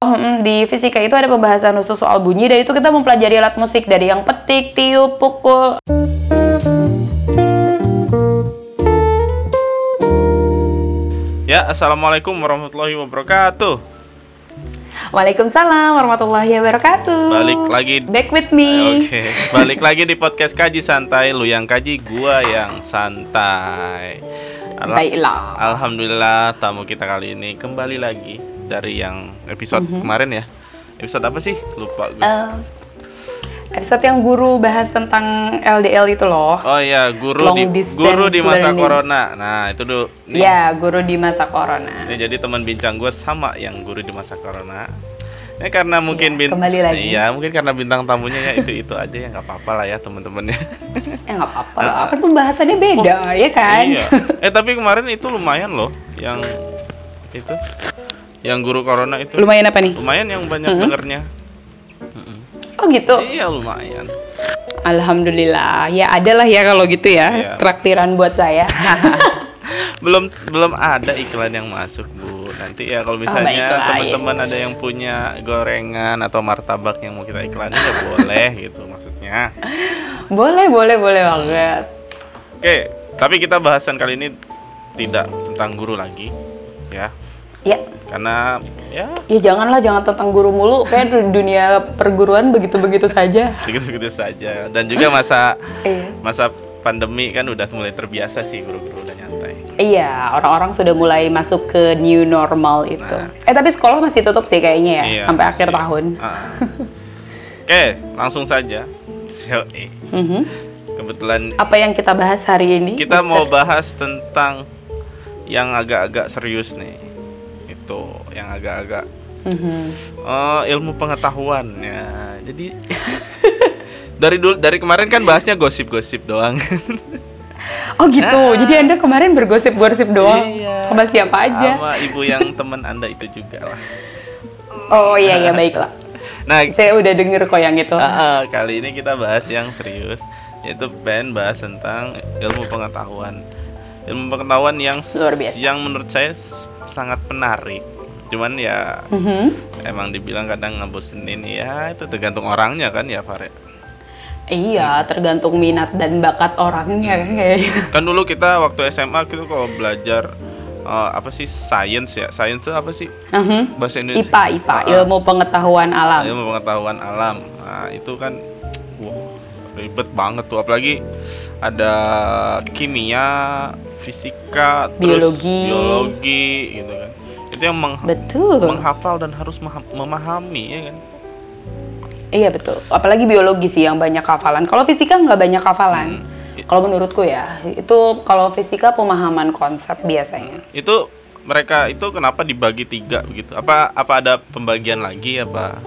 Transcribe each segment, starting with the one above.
Mm, di fisika itu ada pembahasan khusus soal bunyi dan itu kita mempelajari alat musik dari yang petik, tiup, pukul. Ya, assalamualaikum warahmatullahi wabarakatuh. Waalaikumsalam warahmatullahi wabarakatuh. Balik lagi. Back with me. Oke, balik lagi di podcast kaji santai. Lu yang kaji, gua yang santai. Al- Baiklah. Alhamdulillah tamu kita kali ini kembali lagi dari yang episode Mhm. kemarin ya. Episode apa sih? Lupa gue. Eh, episode yang guru bahas tentang LDL itu loh. oh iya, guru long di guru di masa learning. corona. Nah, itu dulu. Nih, Ya, guru di masa corona. Ini jadi teman bincang gue sama yang guru di masa corona. Ini karena mungkin Iya, bin- kembali lagi. Iya, mungkin karena bintang tamunya ya itu itu aja ya nggak apa-apa lah ya teman-temannya. Eh nggak apa-apa, lah. kan pembahasannya beda, ya kan? Iya. Eh tapi kemarin itu lumayan loh yang itu yang guru corona itu Lumayan apa nih? lumayan yang banyak Mhm. dengernya. Oh gitu. Iya lumayan. Alhamdulillah. Ya adalah ya kalau gitu ya. Iya. Traktiran buat saya. Belum belum ada iklan yang masuk bu. Nanti ya kalau misalnya baiklah, teman-teman ada yang punya gorengan atau martabak yang mau kita iklanin ya boleh gitu maksudnya. boleh, boleh, boleh banget. Oke, tapi kita bahasan kali ini tidak tentang guru lagi, ya, Ya, karena ya ya janganlah jangan tentang guru mulu. Kayak du- dunia perguruan begitu-begitu saja. begitu-begitu saja. Dan juga masa Iya. masa pandemi kan udah mulai terbiasa sih guru-guru udah nyantai. Iya, orang-orang sudah mulai masuk ke new normal itu. Nah. Eh tapi sekolah masih tutup sih kayaknya ya, Iya, sampai masih. akhir tahun. Ah. Oke, langsung saja. So, eh, Mhm. Kebetulan Apa yang kita bahas hari ini? kita mau bahas tentang yang agak-agak serius nih. Itu yang agak-agak Mhm. Oh, ilmu pengetahuan ya. Jadi dari dulu dari kemarin kan bahasnya gosip-gosip doang. Oh gitu. Jadi anda kemarin bergosip-gosip doang Iya. sama siapa aja? Sama ibu yang teman Anda itu juga lah. Oh iya iya baiklah. Nah, Saya udah denger kok yang itu. ah, ah, kali ini kita bahas yang serius yaitu pengen bahas tentang ilmu pengetahuan. Ilmu pengetahuan yang Luar biasa. yang menurut saya sangat menarik. Cuman ya Mhm. emang dibilang kadang ngebosenin ya itu tergantung orangnya kan ya Fare. Iya, tergantung minat dan bakat orangnya kan kayaknya. Kan dulu kita waktu SMA gitu kalau belajar eh, apa sih science ya? Science itu apa sih? Mhm. Bahasa Indonesia. IPA, IPA, Ah, ah. ilmu pengetahuan alam. ilmu pengetahuan alam. Nah, itu kan ribet banget tuh apalagi ada kimia, fisika, terus Biologi. biologi gitu kan. Itu yang meng- Betul. menghafal dan harus memahami ya kan. Iya betul. Apalagi biologi sih yang banyak hafalan. Kalau fisika nggak banyak hafalan. Hmm. Kalau menurutku ya, itu kalau fisika pemahaman konsep biasanya. Itu mereka itu kenapa dibagi tiga begitu? Apa apa ada pembagian lagi apa?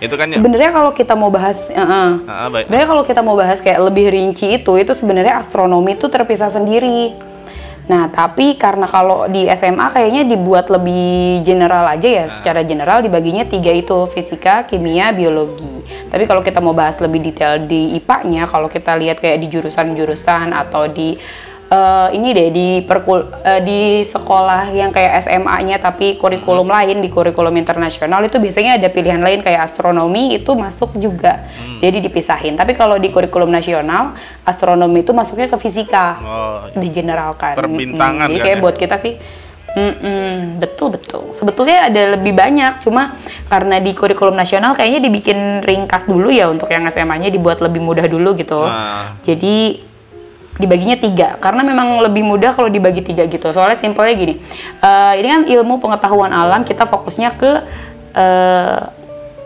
Itu kan ya. Sebenarnya kalau kita mau bahas, eh, eh. Ah, baik. sebenarnya kalau kita mau bahas kayak lebih rinci itu, itu sebenarnya astronomi itu terpisah sendiri. Nah, tapi karena kalau di SMA kayaknya dibuat lebih general aja ya, secara general dibaginya tiga itu, fisika, kimia, biologi. Tapi kalau kita mau bahas lebih detail di IPA-nya, kalau kita lihat kayak di jurusan-jurusan atau di eh, ini deh di perkul eh, di sekolah yang kayak SMA-nya tapi kurikulum lain di kurikulum internasional itu biasanya ada pilihan lain kayak astronomi itu masuk juga. Jadi dipisahin. Tapi kalau di kurikulum nasional, astronomi itu masuknya ke fisika Oh, digeneralkan. Perbintangan Mm-mm. Jadi kan kayak ya? buat kita sih, mm-mm, betul betul. Sebetulnya ada lebih banyak, cuma karena di kurikulum nasional kayaknya dibikin ringkas dulu ya untuk yang SMA-nya dibuat lebih mudah dulu gitu. Nah. Jadi dibaginya tiga karena memang lebih mudah kalau dibagi tiga gitu. Soalnya simpelnya gini, eh, ini kan ilmu pengetahuan alam kita fokusnya ke eh,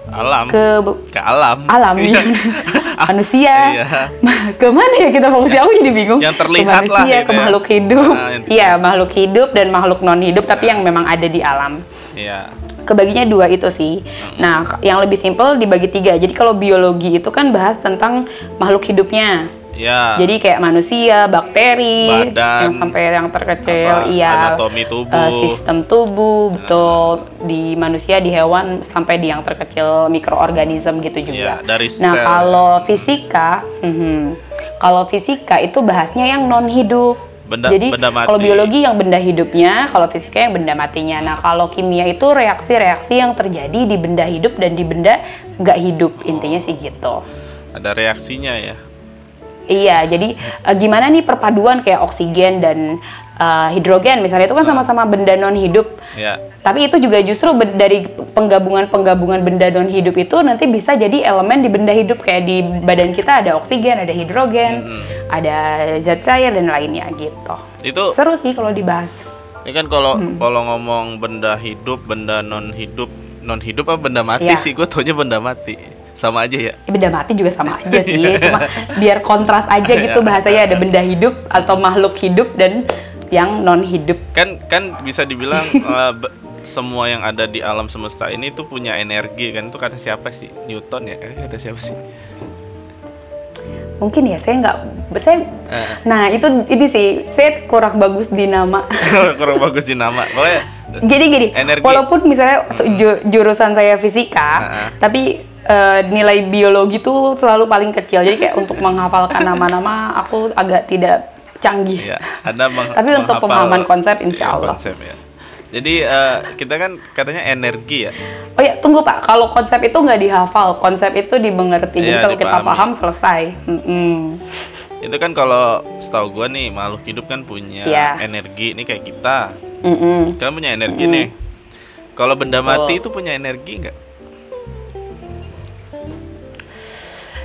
alam ke ke alam. alam Iya. ya. manusia Iya. ke mana ya kita fokusnya aku jadi bingung Yang terlihat ke lah manusia gitu ke ya. makhluk hidup Nah, yang- iya makhluk hidup dan makhluk non hidup tapi yang memang ada di alam Iya. kebaginya dua itu sih nah yang lebih simpel dibagi tiga jadi kalau biologi itu kan bahas tentang makhluk hidupnya Iya. jadi kayak manusia bakteri Badan, yang sampai yang terkecil apa, iya anatomi tubuh. eh, sistem tubuh betul di manusia di hewan sampai di yang terkecil mikroorganisme gitu juga Iya, dari Nah, sel. kalau fisika, mhm, kalau fisika itu bahasnya yang non hidup. Benda Jadi benda mati. kalau biologi yang benda hidupnya, kalau fisika yang benda matinya. Nah kalau kimia itu reaksi-reaksi yang terjadi di benda hidup dan di benda nggak hidup. Intinya sih gitu. ada reaksinya ya. Iya, jadi eh, gimana nih perpaduan kayak oksigen dan eh, hidrogen misalnya itu kan sama-sama benda non hidup. Ya. Tapi itu juga justru dari penggabungan-penggabungan benda non hidup itu nanti bisa jadi elemen di benda hidup kayak di badan kita ada oksigen, ada hidrogen, Mm-mm. ada zat cair dan lainnya gitu. Itu Seru sih kalau dibahas. ini kan kalau Hmm. kalau ngomong benda hidup, benda non hidup, non hidup apa benda mati Iya. sih? Gue taunya benda mati. Sama aja ya. Ya, benda mati juga sama aja sih, cuma biar kontras aja gitu bahasanya. Ada benda hidup atau makhluk hidup dan yang non hidup. Kan kan bisa dibilang be- semua yang ada di alam semesta ini tuh punya energi kan? Itu kata siapa sih? Newton ya? Eh, kata siapa sih? Mungkin ya saya nggak, saya Eh, Nah itu ini sih saya kurang bagus di nama. kurang bagus di nama. Pokoknya Jadi gini, Energi. walaupun misalnya ju- jurusan saya fisika, Ha-ha. tapi eh, nilai biologi tuh selalu paling kecil. Jadi kayak untuk menghafalkan nama-nama aku agak tidak canggih. ya anda meng- Tapi untuk pemahaman konsep, ya, insya Allah. konsep ya jadi eh, kita kan katanya energi ya Oh ya, tunggu Pak. Kalau konsep itu nggak dihafal, konsep itu dimengerti. Jadi Iya, kalau kita paham selesai. Mm-mm. itu kan kalau setahu gua nih makhluk hidup kan punya Iya. energi ini kayak kita Mm-mm. kan punya energi nih kalau benda mati itu punya energi nggak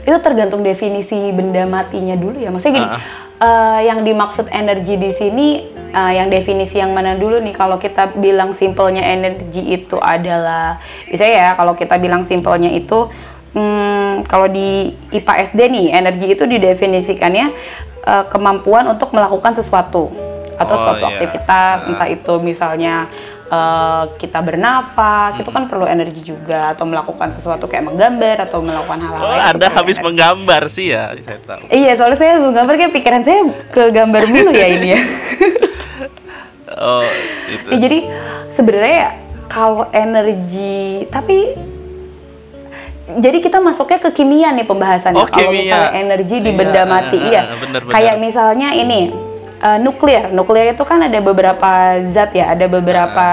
Itu tergantung definisi benda matinya dulu ya. Maksudnya gini, Ah, eh, yang dimaksud energi di sini, eh, yang definisi yang mana dulu nih? Kalau kita bilang simpelnya energi itu adalah, bisa ya, kalau kita bilang simpelnya itu, hmm, kalau di IPA SD nih, energi itu didefinisikannya eh, kemampuan untuk melakukan sesuatu atau Oh, suatu iya. aktivitas, Ah. entah itu misalnya eh, kita bernafas, itu kan perlu energi juga, atau melakukan sesuatu kayak menggambar atau melakukan hal-hal oh lain. anda perlu habis energi. menggambar sih ya saya tahu Iya, soalnya saya menggambar kayak pikiran saya ke gambar dulu ya ini ya. oh itu Ya, jadi sebenarnya kalau energi, tapi jadi kita masuknya ke kimia nih pembahasannya. Oh, kalau misalnya energi di Iya, benda mati, ah, ah, iya. ah, bener, bener. Kayak misalnya ini eh, nuklir. Nuklir itu kan ada beberapa zat ya, ada beberapa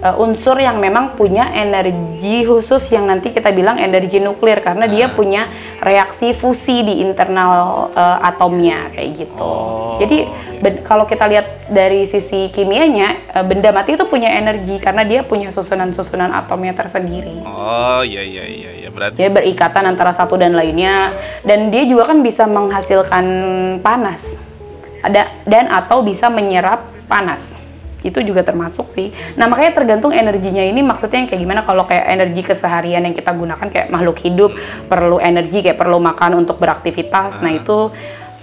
eh, unsur yang memang punya energi khusus yang nanti kita bilang energi nuklir karena dia Ah. punya reaksi fusi di internal eh, atomnya kayak gitu. Oh, Jadi ben- kalau kita lihat dari sisi kimianya, eh, benda mati itu punya energi karena dia punya susunan-susunan atomnya tersendiri. oh iya iya iya iya berarti Dia berikatan antara satu dan lainnya, dan dia juga kan bisa menghasilkan panas, ada dan atau bisa menyerap panas. Itu juga termasuk sih. Nah makanya tergantung energinya ini maksudnya yang kayak gimana kalau kayak energi keseharian yang kita gunakan kayak makhluk hidup perlu energi kayak perlu makan untuk beraktivitas. Nah itu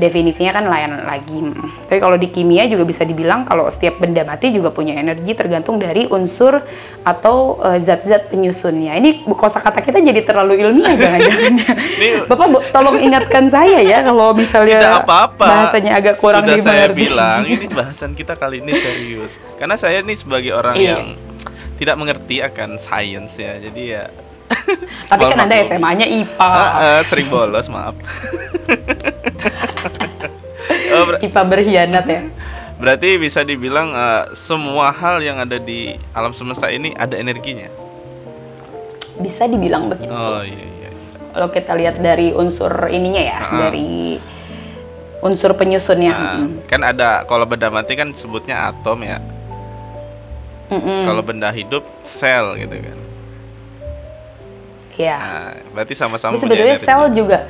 definisinya kan lain lagi. Tapi kalau di kimia juga bisa dibilang kalau setiap benda mati juga punya energi tergantung dari unsur atau eh, zat-zat penyusunnya. Ini kosakata kita jadi terlalu ilmiah jangan-jangan. Ini- Bapak bo- tolong ingatkan saya ya kalau misalnya tidak apa-apa bahasanya agak kurang sudah saya bilang ini bahasan kita kali ini serius karena saya nih sebagai orang Iya. yang tidak mengerti akan sains ya jadi ya Tapi kan Anda. SMA-nya IPA. Ah, ah, sering bolos maaf Oh, IPA berkhianat ya. berarti bisa dibilang eh, semua hal yang ada di alam semesta ini ada energinya Bisa dibilang begitu. oh iya iya Kalau kita lihat dari unsur ininya ya, Ah. dari unsur penyusunnya. Nah, Mm-mm. kan ada kalau benda mati kan sebutnya atom ya Mm-mm. kalau benda hidup sel gitu kan Iya. nah berarti sama-sama energi sel juga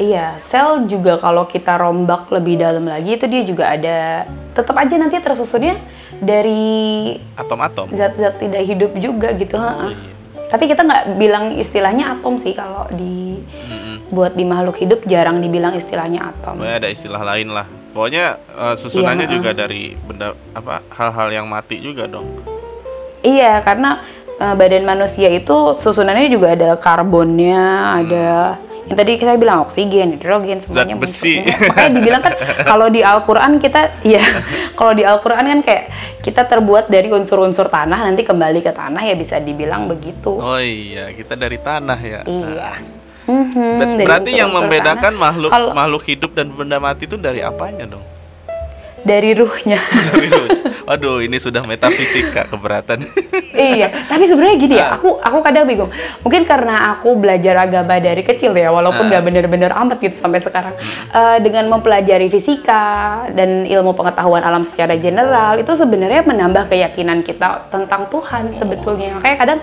Iya, sel juga kalau kita rombak lebih dalam lagi itu dia juga ada tetap aja nanti tersusunnya dari atom-atom zat-zat tidak hidup juga gitu. oh, iya. Tapi kita nggak bilang istilahnya atom sih kalau di Mm-mm. buat di makhluk hidup jarang dibilang istilahnya atom. Pokoknya ada istilah lain lah. Pokoknya eh, susunannya Iya, juga dari benda apa hal-hal yang mati juga dong. Iya, karena eh, badan manusia itu susunannya juga ada karbonnya, ada yang tadi saya bilang oksigen, hidrogen, semuanya muncul. besi. Makanya dibilang kan kalau di Al-Qur'an kita iya, kalau di Al-Qur'an kan kayak kita terbuat dari unsur-unsur tanah nanti kembali ke tanah ya bisa dibilang begitu. Oh iya, kita dari tanah ya. Iya. Ber- dari berarti yang membedakan tanah. makhluk Kalau- makhluk hidup dan benda mati itu dari apanya dong? Dari ruhnya. Waduh, ini sudah metafisika keberatan. iya, tapi sebenarnya gini ya, aku aku kadang bingung. Mungkin karena aku belajar agama dari kecil ya, walaupun nggak bener-bener amat gitu sampai sekarang. Uh, dengan mempelajari fisika dan ilmu pengetahuan alam secara general, itu sebenarnya menambah keyakinan kita tentang Tuhan sebetulnya. Kayak kadang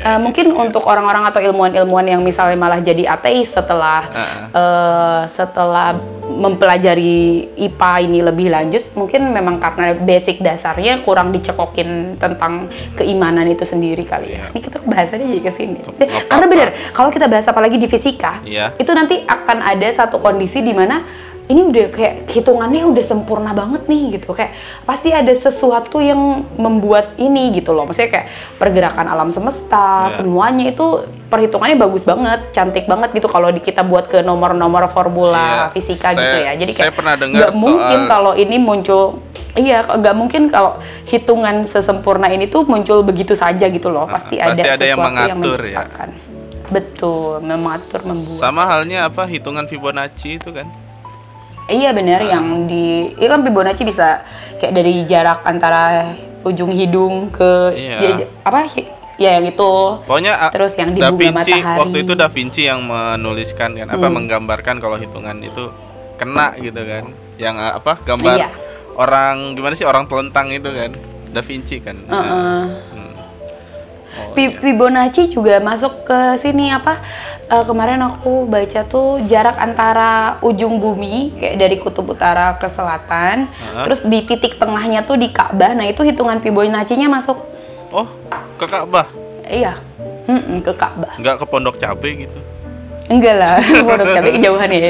Uh, mungkin untuk orang-orang atau ilmuwan-ilmuwan yang misalnya malah jadi ateis setelah uh. Uh, setelah mempelajari IPA ini lebih lanjut, mungkin memang karena basic dasarnya kurang dicekokin tentang keimanan itu sendiri kali ya. Yeah. Ini kita bahasannya jadi ke sini. Karena benar, kalau kita bahas apalagi di fisika, yeah. itu nanti akan ada satu kondisi di mana ini udah kayak hitungannya udah sempurna banget nih gitu kayak pasti ada sesuatu yang membuat ini gitu loh maksudnya kayak pergerakan alam semesta yeah. semuanya itu perhitungannya bagus banget cantik banget gitu kalau kita buat ke nomor-nomor formula yeah. fisika saya, gitu ya jadi kayak saya pernah dengar gak mungkin kalau ini muncul Iya, nggak mungkin kalau hitungan sesempurna ini tuh muncul begitu saja gitu loh. Pasti, uh, pasti ada, ada yang mengatur yang ya. Betul, mengatur, membuat. Sama halnya apa hitungan Fibonacci itu kan? Iya benar, yang ah. di itu kan Fibonacci bisa kayak dari jarak antara ujung hidung ke iya. ya, apa ya yang itu. Pokoknya terus yang di da Vinci matahari. waktu itu Da Vinci yang menuliskan kan apa hmm. menggambarkan kalau hitungan itu kena gitu kan. Yang apa gambar iya. orang gimana sih orang telentang itu kan. Da Vinci kan. Uh -uh. Hmm. Oh, iya. Fibonacci juga masuk ke sini apa? uh, kemarin aku baca tuh jarak antara ujung bumi kayak dari kutub utara ke selatan, uh-huh. terus di titik tengahnya tuh di Ka'bah. Nah itu hitungan Fibonacci-nya masuk. Oh, ke Ka'bah? Iya, hmm, ke Ka'bah. Nggak ke Pondok Cabe gitu? Enggak lah, Pondok Cabe kejauhan ya.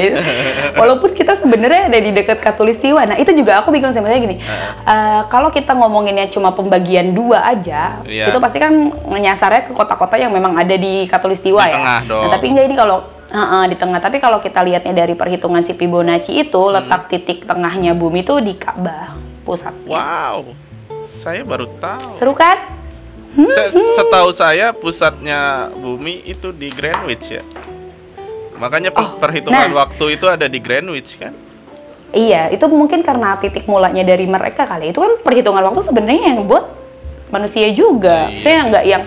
Walaupun kita sebenarnya ada di dekat Katulistiwa. Nah itu juga aku bingung sebenarnya gini. Uh. Kalau kita ngomonginnya cuma pembagian dua aja, yeah. itu pasti kan nyasarnya ke kota-kota yang memang ada di Katulistiwa di ya. Tengah dong. Nah tapi enggak ini kalau Uh, uh, di tengah. Tapi kalau kita lihatnya dari perhitungan si Fibonacci itu hmm. letak titik tengahnya bumi itu di Ka'bah pusat. Wow, saya baru tahu. Seru kan? Hmm. Setahu saya pusatnya bumi itu di Greenwich ya. Makanya oh, perhitungan nah, waktu itu ada di Greenwich kan? Iya, itu mungkin karena titik mulanya dari mereka kali. Itu kan perhitungan waktu sebenarnya yang buat manusia juga. Iya Saya nggak yang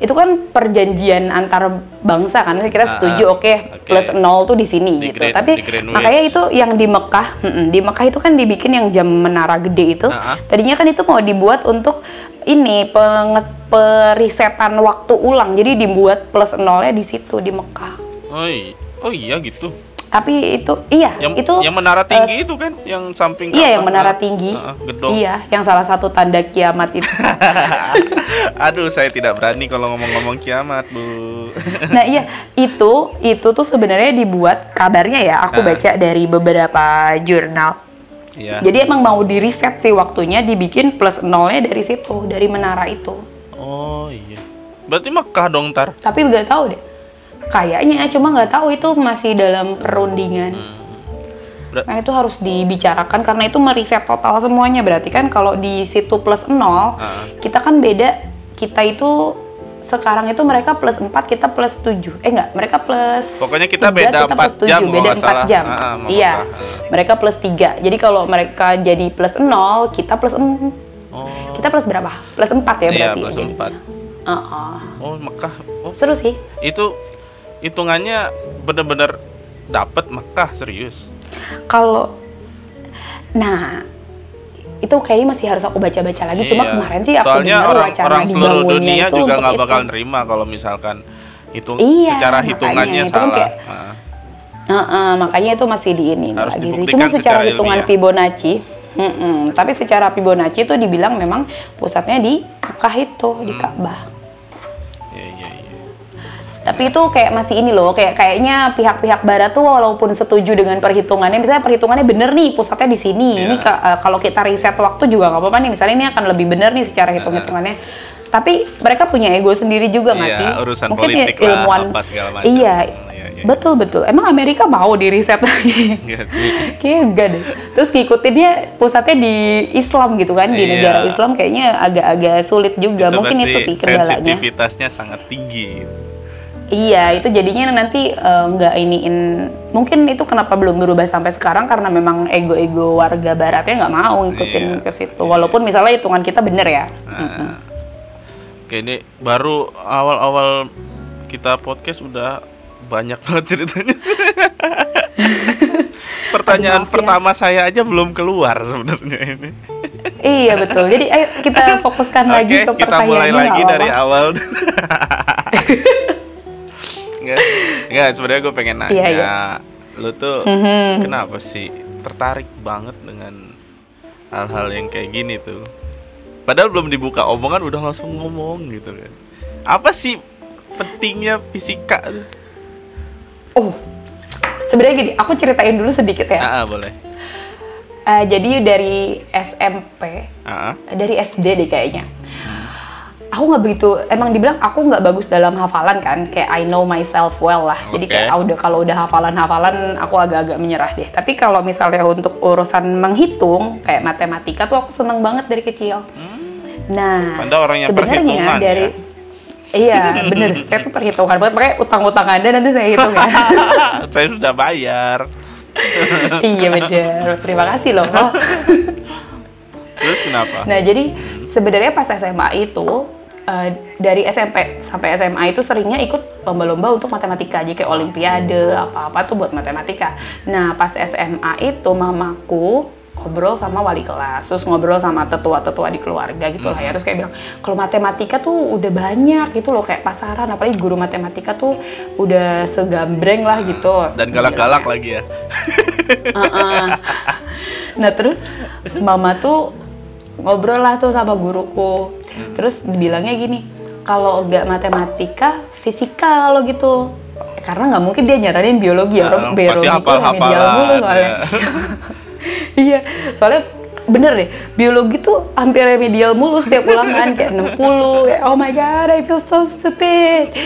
itu kan perjanjian antar bangsa kan kita ah, setuju ah, oke okay, okay. plus nol tuh di sini di gitu. Grand, Tapi makanya itu yang di Mekah, di Mekah itu kan dibikin yang jam menara gede itu. Uh, uh. Tadinya kan itu mau dibuat untuk ini penges, perisetan waktu ulang. Jadi dibuat plus nolnya di situ di Mekah. Oh iya, oh iya gitu. Tapi itu iya, yang, itu yang menara tinggi uh, itu kan, yang samping Iya, yang menara tinggi. Uh, gedong. Iya, yang salah satu tanda kiamat itu. Aduh, saya tidak berani kalau ngomong-ngomong kiamat, Bu. nah, iya, itu itu tuh sebenarnya dibuat kabarnya ya, aku uh. baca dari beberapa jurnal. Iya. Jadi emang mau di reset sih waktunya dibikin plus nolnya dari situ, dari menara itu. Oh iya. Berarti Mekah dong tar. Tapi nggak tahu deh kayaknya cuma nggak tahu itu masih dalam perundingan hmm. nah itu harus dibicarakan karena itu meriset total semuanya berarti kan kalau di situ plus nol uh. kita kan beda kita itu sekarang itu mereka plus 4 kita plus 7 eh enggak mereka plus pokoknya kita 3, beda kita 4 jam beda 4 salah. jam ah, ah, iya apa. mereka plus 3 jadi kalau mereka jadi plus 0 kita plus 4 oh. kita plus berapa plus 4 ya iya, berarti iya, plus ya, 4 uh -uh. oh Mekah oh. seru sih itu hitungannya bener-bener dapat Mekah serius. Kalau nah itu kayaknya masih harus aku baca-baca lagi. Iya. Cuma kemarin sih aku Soalnya orang, orang seluruh dunia juga nggak bakal nerima kalau misalkan itu iya, secara hitungannya makanya, salah. Kayak, nah. Uh, uh, makanya itu masih di ini harus lagi sih. Cuma secara, secara hitungan ilmiah. Fibonacci, mm -mm. tapi secara Fibonacci itu dibilang memang pusatnya di Mekah itu hmm. di Ka'bah. Tapi itu kayak masih ini loh, kayak kayaknya pihak-pihak barat tuh walaupun setuju dengan perhitungannya, misalnya perhitungannya bener nih, pusatnya di sini. Yeah. Ini uh, kalau kita riset waktu juga nggak apa-apa nih, misalnya ini akan lebih bener nih secara hitung-hitungannya. Tapi mereka punya ego sendiri juga nggak yeah, sih? urusan Mungkin politik ya, ilmuwan, lah, apa segala macam. Iya, iya, iya. betul betul. Emang Amerika mau di riset lagi? Kayaknya enggak deh. Terus ngikutinnya pusatnya di Islam gitu kan, di yeah. negara Islam kayaknya agak-agak sulit juga. Itu Mungkin itu sih kendalanya. Sensitivitasnya sangat tinggi. Iya, itu jadinya nanti uh, nggak iniin. Mungkin itu kenapa belum berubah sampai sekarang karena memang ego-ego warga baratnya nggak mau ngikutin iya. ke situ. Walaupun misalnya hitungan kita bener ya. Nah. Oke, ini baru awal-awal kita podcast udah banyak banget ceritanya. Pertanyaan Aduh, pertama ya. saya aja belum keluar sebenarnya ini. iya betul. Jadi ayo kita fokuskan okay, lagi ke kita mulai lagi dari awal. Enggak, enggak sebenarnya gue pengen nanya. Iya, iya. Lu tuh mm-hmm. kenapa sih tertarik banget dengan hal-hal yang kayak gini tuh? Padahal belum dibuka omongan udah langsung ngomong gitu kan. Apa sih pentingnya fisika? Oh, sebenarnya gini, aku ceritain dulu sedikit ya. Ah, ah boleh. Uh, jadi dari SMP, uh -uh. dari SD deh kayaknya aku nggak begitu emang dibilang aku nggak bagus dalam hafalan kan kayak I know myself well lah okay. jadi kayak ah, udah kalau udah hafalan-hafalan aku agak-agak menyerah deh tapi kalau misalnya untuk urusan menghitung kayak matematika tuh aku seneng banget dari kecil hmm. nah Anda orangnya sebenarnya dari ya? Iya, bener. saya tuh perhitungan banget. Makanya utang-utang Anda nanti saya hitung ya. saya sudah bayar. iya bener. Terima kasih loh. Terus kenapa? Nah jadi sebenarnya pas SMA itu uh, dari SMP sampai SMA itu seringnya ikut lomba-lomba untuk matematika jadi kayak olimpiade apa-apa tuh buat matematika nah pas SMA itu mamaku ngobrol sama wali kelas, terus ngobrol sama tetua-tetua di keluarga gitu lah ya. Terus kayak bilang, kalau matematika tuh udah banyak gitu loh, kayak pasaran, apalagi guru matematika tuh udah segambreng lah gitu. Dan galak-galak lagi ya. uh -uh. Nah terus mama tuh ngobrol lah tuh sama guruku hmm. terus bilangnya gini kalau nggak matematika fisika lo gitu. Karena nggak mungkin dia nyaranin biologi ya orang biologi itu remedial mulu soalnya. ya. iya soalnya bener deh biologi tuh hampir remedial mulu setiap ulangan kayak 60 kayak oh my god I feel so stupid.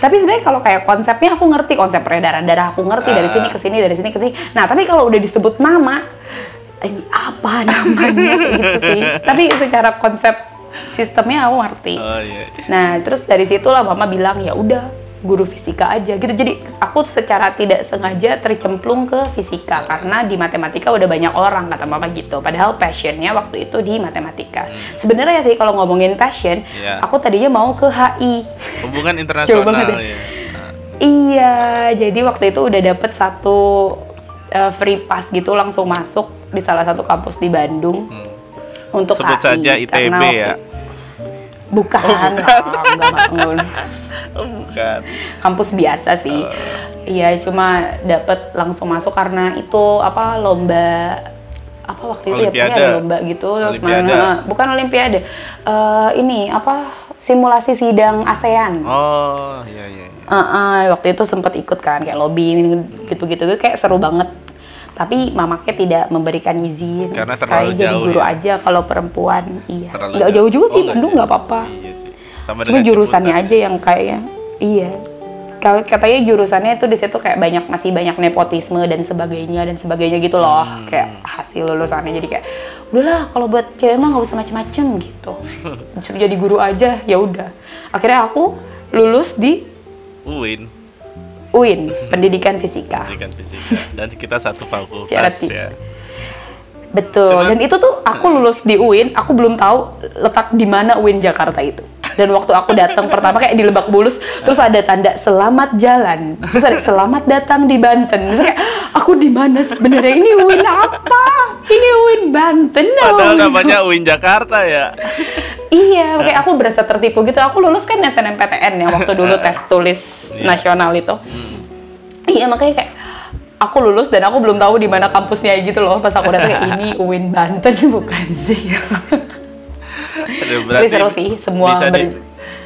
Tapi sebenarnya kalau kayak konsepnya aku ngerti konsep peredaran darah aku ngerti dari sini ke sini dari sini ke sini. Nah tapi kalau udah disebut nama ini apa namanya? Gitu sih. Tapi secara konsep sistemnya aku ngerti. Oh, iya. nah terus dari situlah mama bilang ya udah guru fisika aja. Gitu. Jadi aku secara tidak sengaja tercemplung ke fisika karena di matematika udah banyak orang kata mama gitu. Padahal passionnya waktu itu di matematika. Hmm. sebenarnya sih kalau ngomongin passion yeah. aku tadinya mau ke HI hubungan internasional ya iya. Jadi waktu itu udah dapet satu uh, free pass gitu langsung masuk di salah satu kampus di Bandung. Hmm. Untuk sebut HI, saja ITB karena ya. Bukan, oh, bukan. Oh, enggak, oh, bukan. Kampus biasa sih. Uh. iya cuma dapat langsung masuk karena itu apa lomba apa waktu itu ya punya ada lomba gitu terus mana bukan olimpiade. Uh, ini apa simulasi sidang ASEAN. Oh iya iya, iya. Uh, uh, waktu itu sempat ikut kan kayak lobby gitu-gitu kayak seru banget tapi mamaknya tidak memberikan izin. Karena terlalu Sekali jauh jadi guru ya? aja kalau perempuan iya. Nggak jauh, jauh. juga sih oh, Bandung nggak apa-apa. Iya sih. sama cuma jurusannya aja ya? yang kayaknya iya. Kalau katanya jurusannya itu di situ kayak banyak masih banyak nepotisme dan sebagainya dan sebagainya gitu loh. Hmm. kayak hasil lulusannya. Jadi kayak udahlah kalau buat cewek mah nggak usah macem-macem gitu. Jadi guru aja ya udah. Akhirnya aku lulus di UIN UIN, Pendidikan Fisika. Pendidikan Fisika. Dan kita satu fakultas ya. Betul. Cuman, Dan itu tuh aku lulus di UIN, aku belum tahu letak di mana UIN Jakarta itu. Dan waktu aku datang pertama kayak di Lebak Bulus, terus ada tanda selamat jalan, terus ada selamat datang di Banten. Terus kayak aku di mana sebenarnya ini UIN apa? Ini UIN Banten. Padahal namanya UIN Jakarta ya. iya, kayak aku berasa tertipu gitu. Aku lulus kan SNMPTN ya waktu dulu tes tulis yeah. nasional itu. Hmm. Iya makanya kayak aku lulus dan aku belum tahu di mana kampusnya gitu loh pas aku datang kayak ini UIN Banten bukan sih. Aduh, berarti Tapi seru sih semua bisa, di,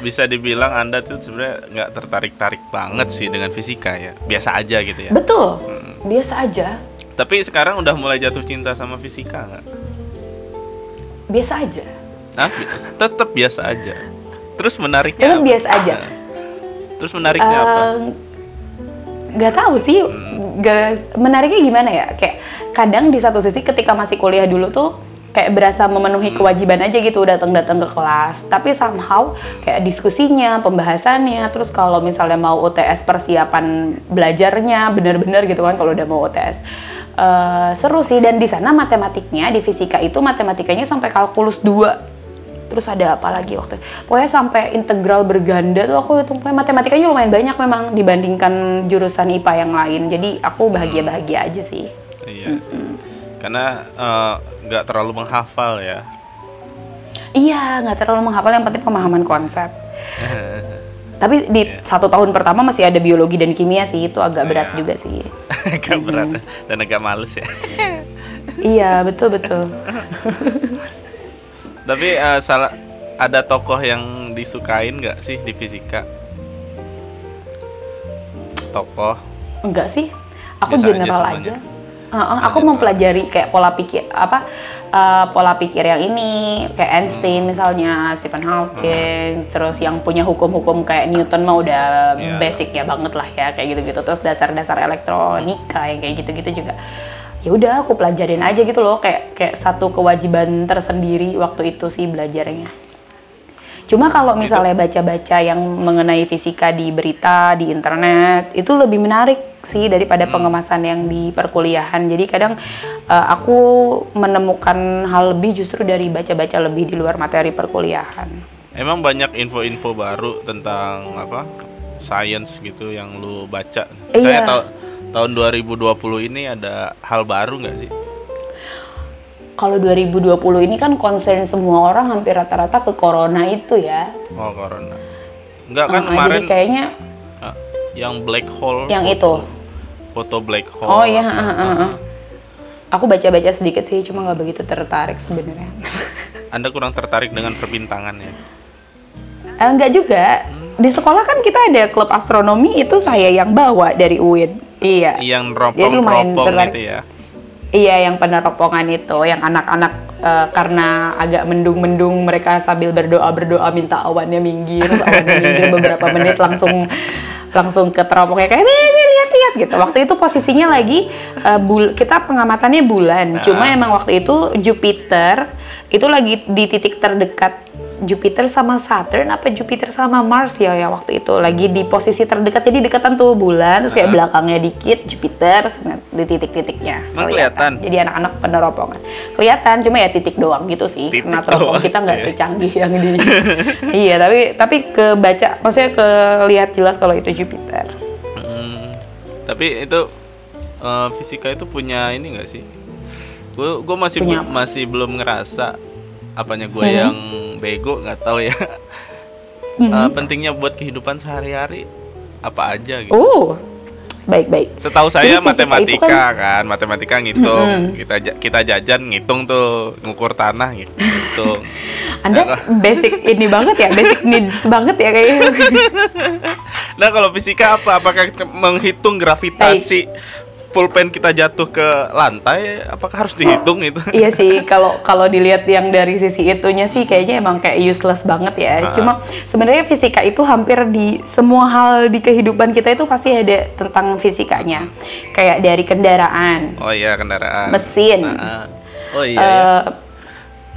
bisa dibilang anda tuh sebenarnya nggak tertarik tarik banget sih dengan fisika ya biasa aja gitu ya. Betul hmm. biasa aja. Tapi sekarang udah mulai jatuh cinta sama fisika nggak? Biasa aja. Ah, tetap biasa aja. Terus menariknya? Tetap biasa aja. Nah Terus menariknya uh, apa? Gak tahu sih, hmm. gak, menariknya gimana ya? Kayak kadang di satu sisi ketika masih kuliah dulu tuh kayak berasa memenuhi hmm. kewajiban aja gitu datang-datang ke kelas. Tapi somehow kayak diskusinya, pembahasannya, terus kalau misalnya mau UTS persiapan belajarnya bener-bener gitu kan kalau udah mau UTS. Uh, eh, seru sih dan di sana matematiknya di fisika itu matematikanya sampai kalkulus 2 terus ada apa lagi waktu itu? pokoknya sampai integral berganda tuh aku hitung matematikanya lumayan banyak memang dibandingkan jurusan IPA yang lain jadi aku bahagia bahagia aja sih iya mm -hmm. Karena uh, nggak terlalu menghafal ya. Iya nggak terlalu menghafal yang penting pemahaman konsep. Tapi di yeah. satu tahun pertama masih ada biologi dan kimia sih itu agak berat yeah. juga sih. Agak hmm. berat dan agak males ya. Iya betul betul. Tapi uh, salah ada tokoh yang disukain nggak sih di fisika? Tokoh? Enggak sih. Aku Biasa general aja, aja Uh, aku mempelajari kayak pola pikir apa uh, pola pikir yang ini kayak Einstein hmm. misalnya Stephen Hawking hmm. terus yang punya hukum-hukum kayak Newton mah udah yeah. basic ya banget lah ya kayak gitu-gitu terus dasar-dasar elektronika yang kayak gitu-gitu juga ya udah aku pelajarin aja gitu loh kayak kayak satu kewajiban tersendiri waktu itu sih belajarnya Cuma kalau misalnya baca-baca yang mengenai fisika di berita, di internet, itu lebih menarik sih daripada hmm. pengemasan yang di perkuliahan. Jadi kadang uh, aku menemukan hal lebih justru dari baca-baca lebih di luar materi perkuliahan. Emang banyak info-info baru tentang apa? Science gitu yang lu baca. Iya. Saya tahu tahun 2020 ini ada hal baru nggak sih? kalau 2020 ini kan concern semua orang hampir rata-rata ke corona itu ya. Oh, corona. Enggak kan uh, kemarin kayaknya yang black hole. Yang foto, itu. Foto black hole. Oh iya, uh, uh, uh. Aku baca-baca sedikit sih, cuma nggak begitu tertarik sebenarnya. Anda kurang tertarik dengan perbintangan ya? Eh, enggak juga. Hmm. Di sekolah kan kita ada klub astronomi itu saya yang bawa dari UIN. Iya. Yang ropong-ropong gitu ya. Iya, yang peneropongan itu, yang anak-anak uh, karena agak mendung-mendung mereka sambil berdoa berdoa minta awannya minggir, awannya minggir beberapa menit langsung langsung ke teropongnya kayak lihat-lihat gitu. Waktu itu posisinya lagi uh, bul kita pengamatannya bulan, nah. cuma emang waktu itu Jupiter itu lagi di titik terdekat Jupiter sama Saturn apa Jupiter sama Mars ya ya waktu itu lagi di posisi terdekat jadi dekatan tuh bulan terus kayak belakangnya dikit Jupiter di titik-titiknya kelihatan. Jadi anak-anak peneropongan. Kelihatan cuma ya titik doang gitu sih. Titik Karena teropong kita nggak yeah. secanggih yang di Iya, tapi tapi kebaca maksudnya kelihat jelas kalau itu Jupiter. Hmm, tapi itu uh, fisika itu punya ini enggak sih? Gue masih masih belum ngerasa apanya gue hmm. yang bego nggak tahu ya. Mm-hmm. uh, pentingnya buat kehidupan sehari-hari apa aja gitu. Oh baik baik setahu saya Jadi, matematika kan... kan matematika ngitung. Mm-hmm. kita kita jajan ngitung tuh ngukur tanah gitu anda nah, basic ini banget ya basic needs banget ya kayaknya. Nah kalau fisika apa? Apakah menghitung gravitasi? Baik pulpen kita jatuh ke lantai apakah harus dihitung itu? Iya sih kalau kalau dilihat yang dari sisi itunya sih kayaknya emang kayak useless banget ya. Uh cuma sebenarnya fisika itu hampir di semua hal di kehidupan kita itu pasti ada tentang fisikanya. Kayak dari kendaraan. Oh iya kendaraan. Mesin. Uh Oh iya, uh,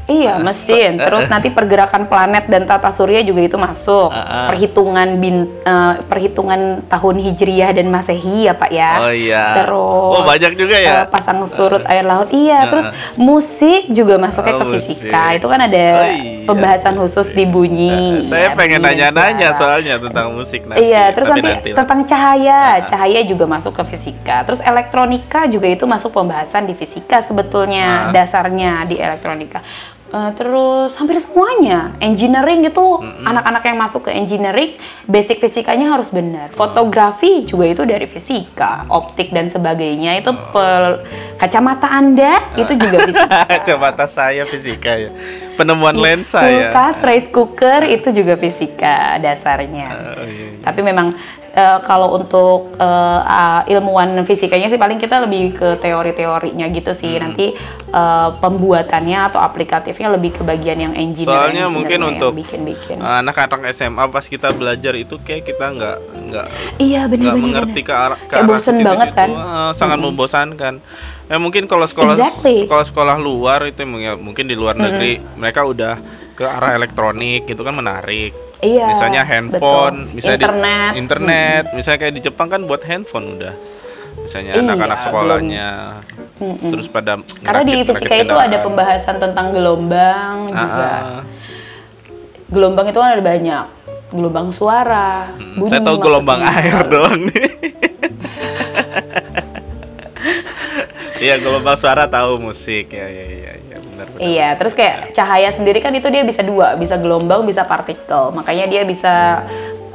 iya. Iya, mesin. Terus nanti pergerakan planet dan tata surya juga itu masuk. Uh, Perhitungan bin, uh, perhitungan tahun Hijriah dan Masehi ya, Pak ya. Oh iya. Terus Oh, banyak juga ya. Uh, pasang surut uh, air laut. Iya, uh, terus musik juga masuknya oh, ke fisika. Musik. Itu kan ada oh, iya, pembahasan musik. khusus di bunyi. Uh, saya ya, pengen nanya-nanya soalnya tentang musik nanti. Iya, terus nanti, nanti tentang cahaya. Uh, Cahaya juga masuk ke fisika. Terus elektronika juga itu masuk pembahasan di fisika sebetulnya, uh, dasarnya di elektronika Uh, terus hampir semuanya. Engineering itu mm-hmm. anak-anak yang masuk ke engineering basic fisikanya harus benar. Fotografi juga itu dari fisika optik dan sebagainya. Itu oh. pel- kacamata anda itu juga fisika. Kacamata saya fisika ya. Penemuan lensa ya. kulkas rice cooker itu juga fisika dasarnya. Uh, iya, iya. tapi memang uh, kalau untuk uh, uh, ilmuwan fisikanya sih paling kita lebih ke teori-teorinya gitu sih. Hmm. Nanti uh, pembuatannya atau aplikatifnya lebih ke bagian yang engineering. Soalnya mungkin untuk bikin-bikin. anak-anak SMA pas kita belajar itu kayak kita nggak nggak iya benar nggak mengerti ke arah ke arah banget kan. Uh, sangat hmm. membosankan. Eh mungkin kalau sekolah exactly. sekolah-sekolah luar itu mungkin di luar negeri mereka udah ke arah elektronik gitu kan menarik. Iya. Misalnya handphone, betul. misalnya internet, di, internet, mm-hmm. misalnya kayak di Jepang kan buat handphone udah. Misalnya iya, anak-anak sekolahnya. Mm-hmm. Terus pada Karena di fisika itu ada pembahasan tentang gelombang ah, juga. Ah. Gelombang itu kan ada banyak. Gelombang suara, hmm, bunyi. Saya tahu gelombang air doang nih. Iya gelombang suara tahu musik ya ya ya, ya benar, benar. Iya terus kayak cahaya sendiri kan itu dia bisa dua bisa gelombang bisa partikel. Makanya dia bisa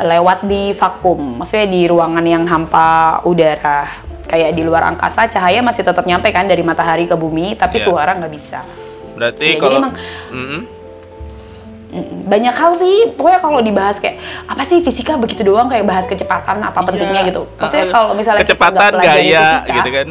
lewat di vakum maksudnya di ruangan yang hampa udara. Kayak di luar angkasa cahaya masih tetap nyampe kan dari matahari ke bumi tapi yeah. suara nggak bisa. Berarti ya, kalau emang, mm -hmm banyak hal sih. Pokoknya kalau dibahas kayak apa sih fisika begitu doang? Kayak bahas kecepatan apa iya. pentingnya gitu. Maksudnya uh, kalau misalnya kecepatan gaya fisika, gitu kan.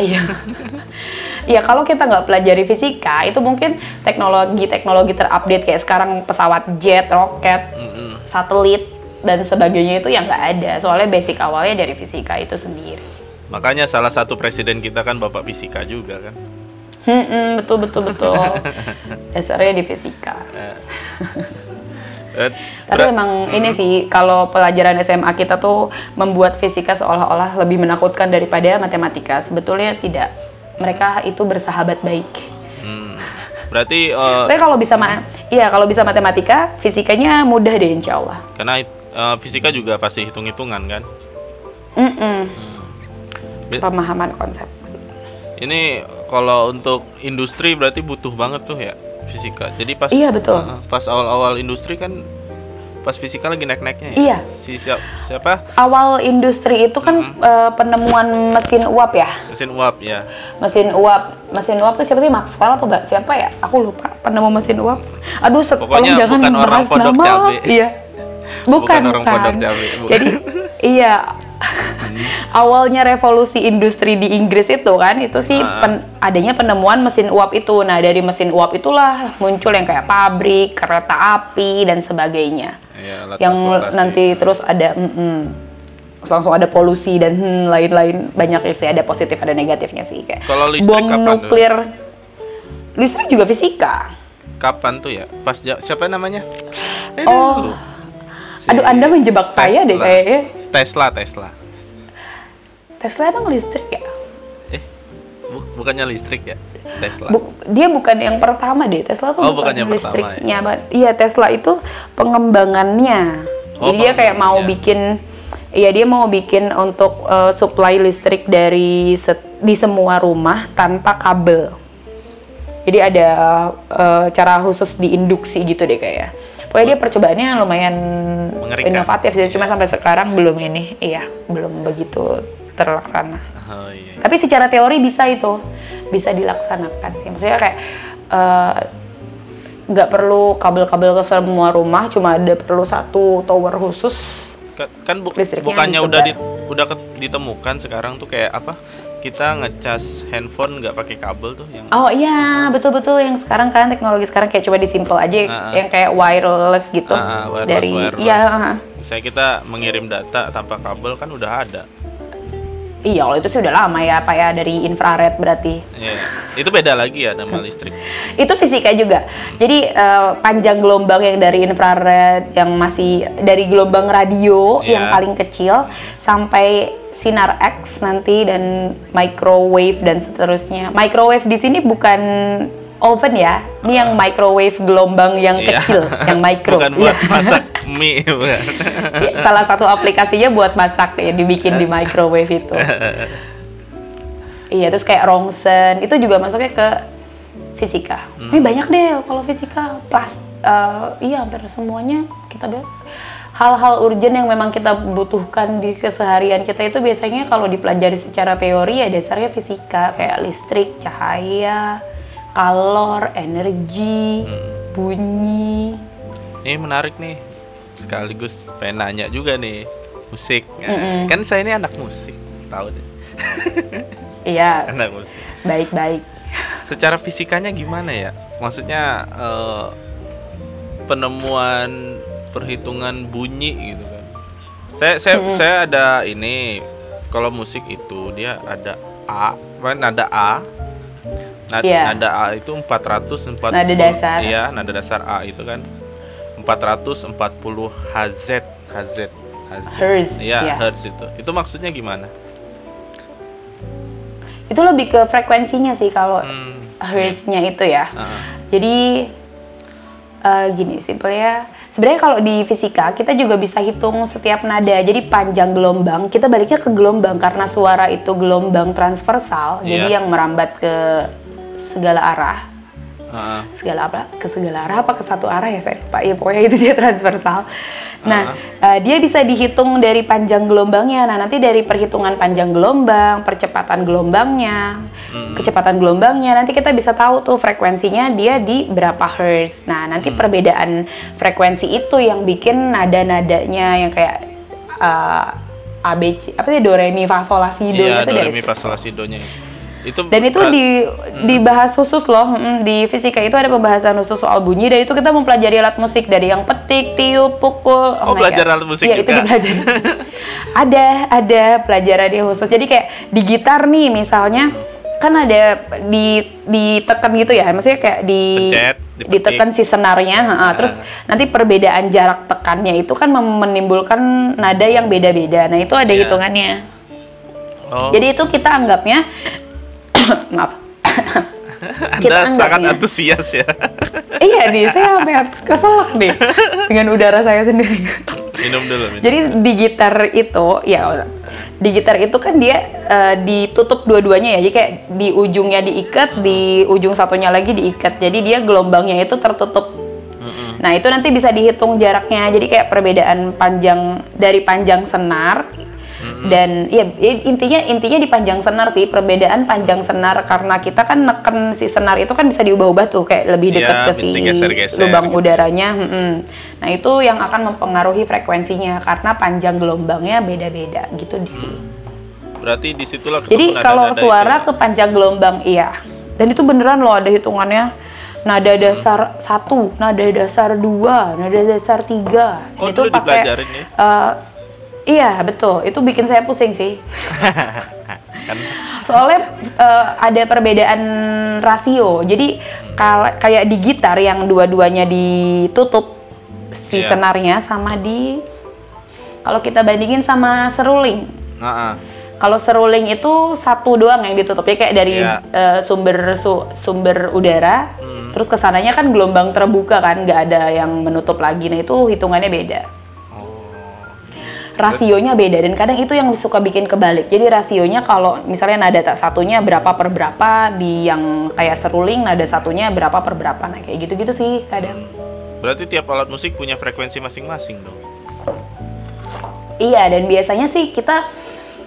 Iya Iya kalau kita nggak pelajari fisika itu mungkin teknologi-teknologi terupdate kayak sekarang pesawat jet, roket, mm -hmm. satelit dan sebagainya itu yang nggak ada soalnya basic awalnya dari fisika itu sendiri. Makanya salah satu presiden kita kan bapak fisika juga kan. Hmm, betul betul betul. Dasarnya di fisika. Eh, Tapi emang ini sih kalau pelajaran SMA kita tuh membuat fisika seolah-olah lebih menakutkan daripada matematika. Sebetulnya tidak. Mereka itu bersahabat baik. Hmm. Berarti uh, Tapi kalau bisa ma iya kalau bisa matematika, fisikanya mudah deh insya Allah. Karena uh, fisika juga pasti hitung-hitungan kan? Mm -mm. Hmm. Pemahaman konsep. Ini kalau untuk industri berarti butuh banget tuh ya fisika. Jadi pas Iya betul. Uh, pas awal-awal industri kan pas fisika lagi naik-naiknya ya. Iya. Si siap, siapa? Awal industri itu kan hmm. uh, penemuan mesin uap ya. Mesin uap ya. Mesin uap, mesin uap tuh siapa sih Maxwell apa? Siapa ya? Aku lupa penemu mesin uap. Aduh, Pokoknya jangan bukan orang pondok nama. cabe. Iya. Bukan, bukan orang bukan. pondok cabe. Jadi iya awalnya revolusi industri di Inggris itu kan itu sih uh. pen, adanya penemuan mesin uap itu. Nah dari mesin uap itulah muncul yang kayak pabrik, kereta api dan sebagainya. Ya, yang nanti terus ada mm -mm, langsung ada polusi dan hmm, lain-lain. Banyak sih ada positif ada negatifnya sih kayak Kalau bom nuklir tuh? listrik juga fisika. Kapan tuh ya? Pas siapa namanya? Oh. Si aduh anda menjebak Tesla. saya deh kayaknya. Tesla Tesla Tesla emang listrik ya? Eh, bu bukannya listrik ya? Tesla. Bu dia bukan yang pertama deh. Tesla tuh oh, bukan yang listriknya. Ya. Iya, Tesla itu pengembangannya. Oh, Jadi dia kayak mau bikin Iya dia mau bikin untuk uh, supply listrik dari di semua rumah tanpa kabel. Jadi ada uh, cara khusus diinduksi gitu deh kayak. Pokoknya dia percobaannya lumayan Mengerikan. inovatif sih, cuma sampai sekarang belum ini, iya belum begitu terlaksana. Oh, iya, iya. Tapi secara teori bisa itu, bisa dilaksanakan. Ya, maksudnya kayak eh, nggak uh, perlu kabel-kabel ke semua rumah, cuma ada perlu satu tower khusus. Kan, bu bukannya udah di, udah ditemukan sekarang tuh kayak apa? Kita ngecas handphone nggak pakai kabel tuh yang Oh iya, betul-betul yang sekarang kan teknologi sekarang kayak coba disimpel aja uh, uh. yang kayak wireless gitu uh, wireless, dari wireless. iya, uh. Misalnya kita mengirim data tanpa kabel kan udah ada. Iya, kalau itu sih udah lama ya, Pak ya dari infrared berarti. Iya. Itu beda lagi ya nama listrik. itu fisika juga. Jadi uh, panjang gelombang yang dari infrared yang masih dari gelombang radio yeah. yang paling kecil sampai sinar X nanti dan microwave dan seterusnya. Microwave di sini bukan oven ya. Ini yang microwave gelombang yang iya. kecil, yang micro. Bukan buat iya. masak mie, bukan. Ya, salah satu aplikasinya buat masak ya, dibikin di microwave itu. iya, terus kayak rongsen, itu juga masuknya ke fisika. Hmm. Ini banyak deh kalau fisika, pas uh, iya hampir semuanya kita hal-hal urgent yang memang kita butuhkan di keseharian kita itu biasanya kalau dipelajari secara teori ya dasarnya fisika kayak listrik, cahaya, kalor, energi, hmm. bunyi. Ini menarik nih. Sekaligus pengen nanya juga nih musik. mm -mm. Kan saya ini anak musik, tahu deh. iya. anak musik. Baik-baik. Secara fisikanya gimana ya? Maksudnya uh, penemuan perhitungan bunyi gitu kan. Saya saya mm -hmm. saya ada ini kalau musik itu dia ada A, nada A. Nada, yeah. nada A itu 440 nada dasar. Iya, nada dasar A itu kan 440 Hz Hz Hz. Hertz. Iya, yeah. Hertz itu. Itu maksudnya gimana? Itu lebih ke frekuensinya sih kalau hmm. Hertz-nya itu ya. Uh -huh. Jadi uh, gini simpelnya sebenarnya kalau di fisika kita juga bisa hitung setiap nada jadi panjang gelombang kita baliknya ke gelombang karena suara itu gelombang transversal yeah. jadi yang merambat ke segala arah uh. segala apa ke segala arah apa ke satu arah ya saya pak ya pokoknya itu dia transversal Nah, uh, dia bisa dihitung dari panjang gelombangnya. Nah, nanti dari perhitungan panjang gelombang, percepatan gelombangnya, hmm. kecepatan gelombangnya, nanti kita bisa tahu tuh frekuensinya dia di berapa hertz. Nah, nanti hmm. perbedaan frekuensi itu yang bikin nada-nadanya yang kayak uh, eh, ABC, apa sih do re mi fa sol la si do iya, do re mi fa sol la si do nya itu dan itu di hmm. dibahas khusus loh hmm, di fisika itu ada pembahasan khusus soal bunyi. Dan itu kita mempelajari alat musik dari yang petik tiup pukul. Oh, oh belajar alat musik ya, juga. itu dipelajari. Ada ada pelajaran yang khusus. Jadi kayak di gitar nih misalnya kan ada di ditekan gitu ya. Maksudnya kayak di Pencet, ditekan si senarnya nah. terus nanti perbedaan jarak tekannya itu kan menimbulkan nada yang beda-beda. Nah itu ada yeah. hitungannya. Oh. Jadi itu kita anggapnya maaf Anda sangat antusias ya. iya nih, saya sampai keselak nih dengan udara saya sendiri. Minum dulu. Minum. Jadi di gitar itu, ya di gitar itu kan dia uh, ditutup dua-duanya ya, jadi kayak di ujungnya diikat, di ujung satunya lagi diikat. Jadi dia gelombangnya itu tertutup. Nah itu nanti bisa dihitung jaraknya. Jadi kayak perbedaan panjang dari panjang senar dan ya intinya intinya di panjang senar sih perbedaan panjang senar karena kita kan neken si senar itu kan bisa diubah-ubah tuh kayak lebih dekat ya, ke si geser -geser. lubang udaranya hmm. nah itu yang akan mempengaruhi frekuensinya karena panjang gelombangnya beda-beda gitu di sini berarti di situlah jadi kalau suara itu. ke panjang gelombang iya dan itu beneran loh ada hitungannya nada hmm. dasar hmm. satu, nada dasar dua, nada dasar tiga. Oh, itu pakai uh, Iya betul, itu bikin saya pusing sih. Soalnya uh, ada perbedaan rasio. Jadi kalau kayak di gitar yang dua-duanya ditutup si yeah. senarnya sama di kalau kita bandingin sama seruling. Uh -uh. Kalau seruling itu satu doang yang ditutup ya kayak dari yeah. Iya. uh, sumber su, sumber udara, hmm. terus ke sananya kan gelombang terbuka kan, nggak ada yang menutup lagi. Nah itu hitungannya beda rasionya beda dan kadang itu yang suka bikin kebalik. Jadi rasionya kalau misalnya nada tak satunya berapa per berapa di yang kayak seruling nada satunya berapa per berapa. Nah, kayak gitu-gitu sih kadang. Berarti tiap alat musik punya frekuensi masing-masing dong. Iya, dan biasanya sih kita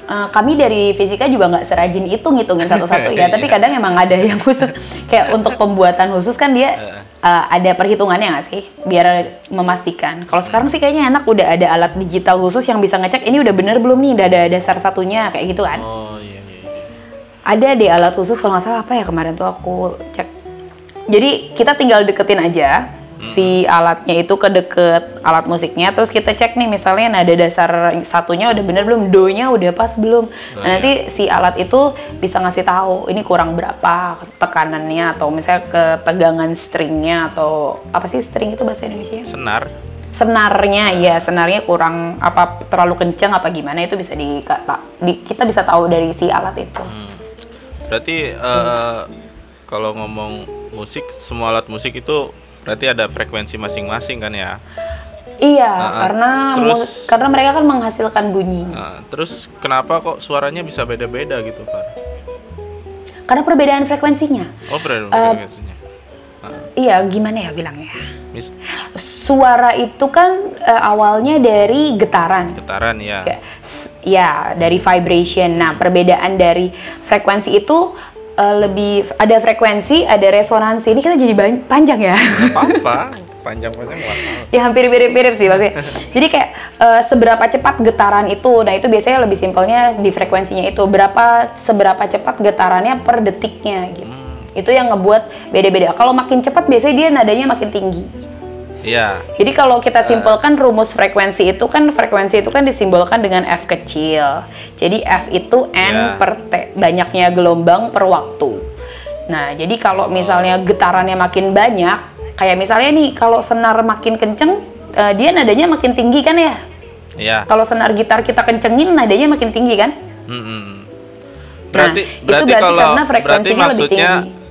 uh, kami dari fisika juga nggak serajin itu ngitungin satu-satu ya, tapi iya. kadang emang ada yang khusus kayak untuk pembuatan khusus kan dia uh, ada perhitungannya nggak sih biar memastikan. Kalau sekarang sih kayaknya enak udah ada alat digital khusus yang bisa ngecek ini udah bener belum nih, udah ada dasar satunya kayak gitu kan. Oh iya, iya iya. Ada deh alat khusus kalau nggak salah apa ya kemarin tuh aku cek. Jadi kita tinggal deketin aja hmm. si alatnya itu ke deket alat musiknya terus kita cek nih misalnya nada dasar satunya udah bener belum do-nya udah pas belum nah, nah nanti si alat itu bisa ngasih tahu ini kurang berapa tekanannya atau misalnya ketegangan stringnya atau apa sih string itu bahasa Indonesia senar senarnya ya senarnya kurang apa terlalu kencang apa gimana itu bisa di, di kita bisa tahu dari si alat itu hmm. berarti uh, hmm. kalau ngomong musik semua alat musik itu Berarti ada frekuensi masing-masing kan ya? Iya, uh, karena terus, karena mereka kan menghasilkan bunyi. Uh, terus kenapa kok suaranya bisa beda-beda gitu, Pak? Karena perbedaan frekuensinya. Oh, perbedaan uh, frekuensinya. Uh. Iya, gimana ya bilangnya? Mis Suara itu kan uh, awalnya dari getaran. Getaran ya. Ya, dari vibration. Nah, perbedaan dari frekuensi itu uh, lebih ada frekuensi, ada resonansi. Ini kita jadi panjang ya. Apa-apa, panjang-panjang masalah. ya hampir mirip-mirip sih maksudnya. jadi kayak uh, seberapa cepat getaran itu. Nah, itu biasanya lebih simpelnya di frekuensinya itu berapa seberapa cepat getarannya per detiknya gitu. Hmm. Itu yang ngebuat beda-beda. Kalau makin cepat biasanya dia nadanya makin tinggi. Iya. Jadi kalau kita simpulkan uh. rumus frekuensi itu kan frekuensi itu kan disimbolkan dengan F kecil. Jadi F itu N yeah. per T, banyaknya gelombang per waktu. Nah, jadi kalau misalnya getarannya makin banyak, kayak misalnya nih kalau senar makin kenceng, uh, dia nadanya makin tinggi kan ya? Iya. Kalau senar gitar kita kencengin, nadanya makin tinggi kan? Mm -hmm. Berarti, nah, berarti, berarti kalau berarti maksudnya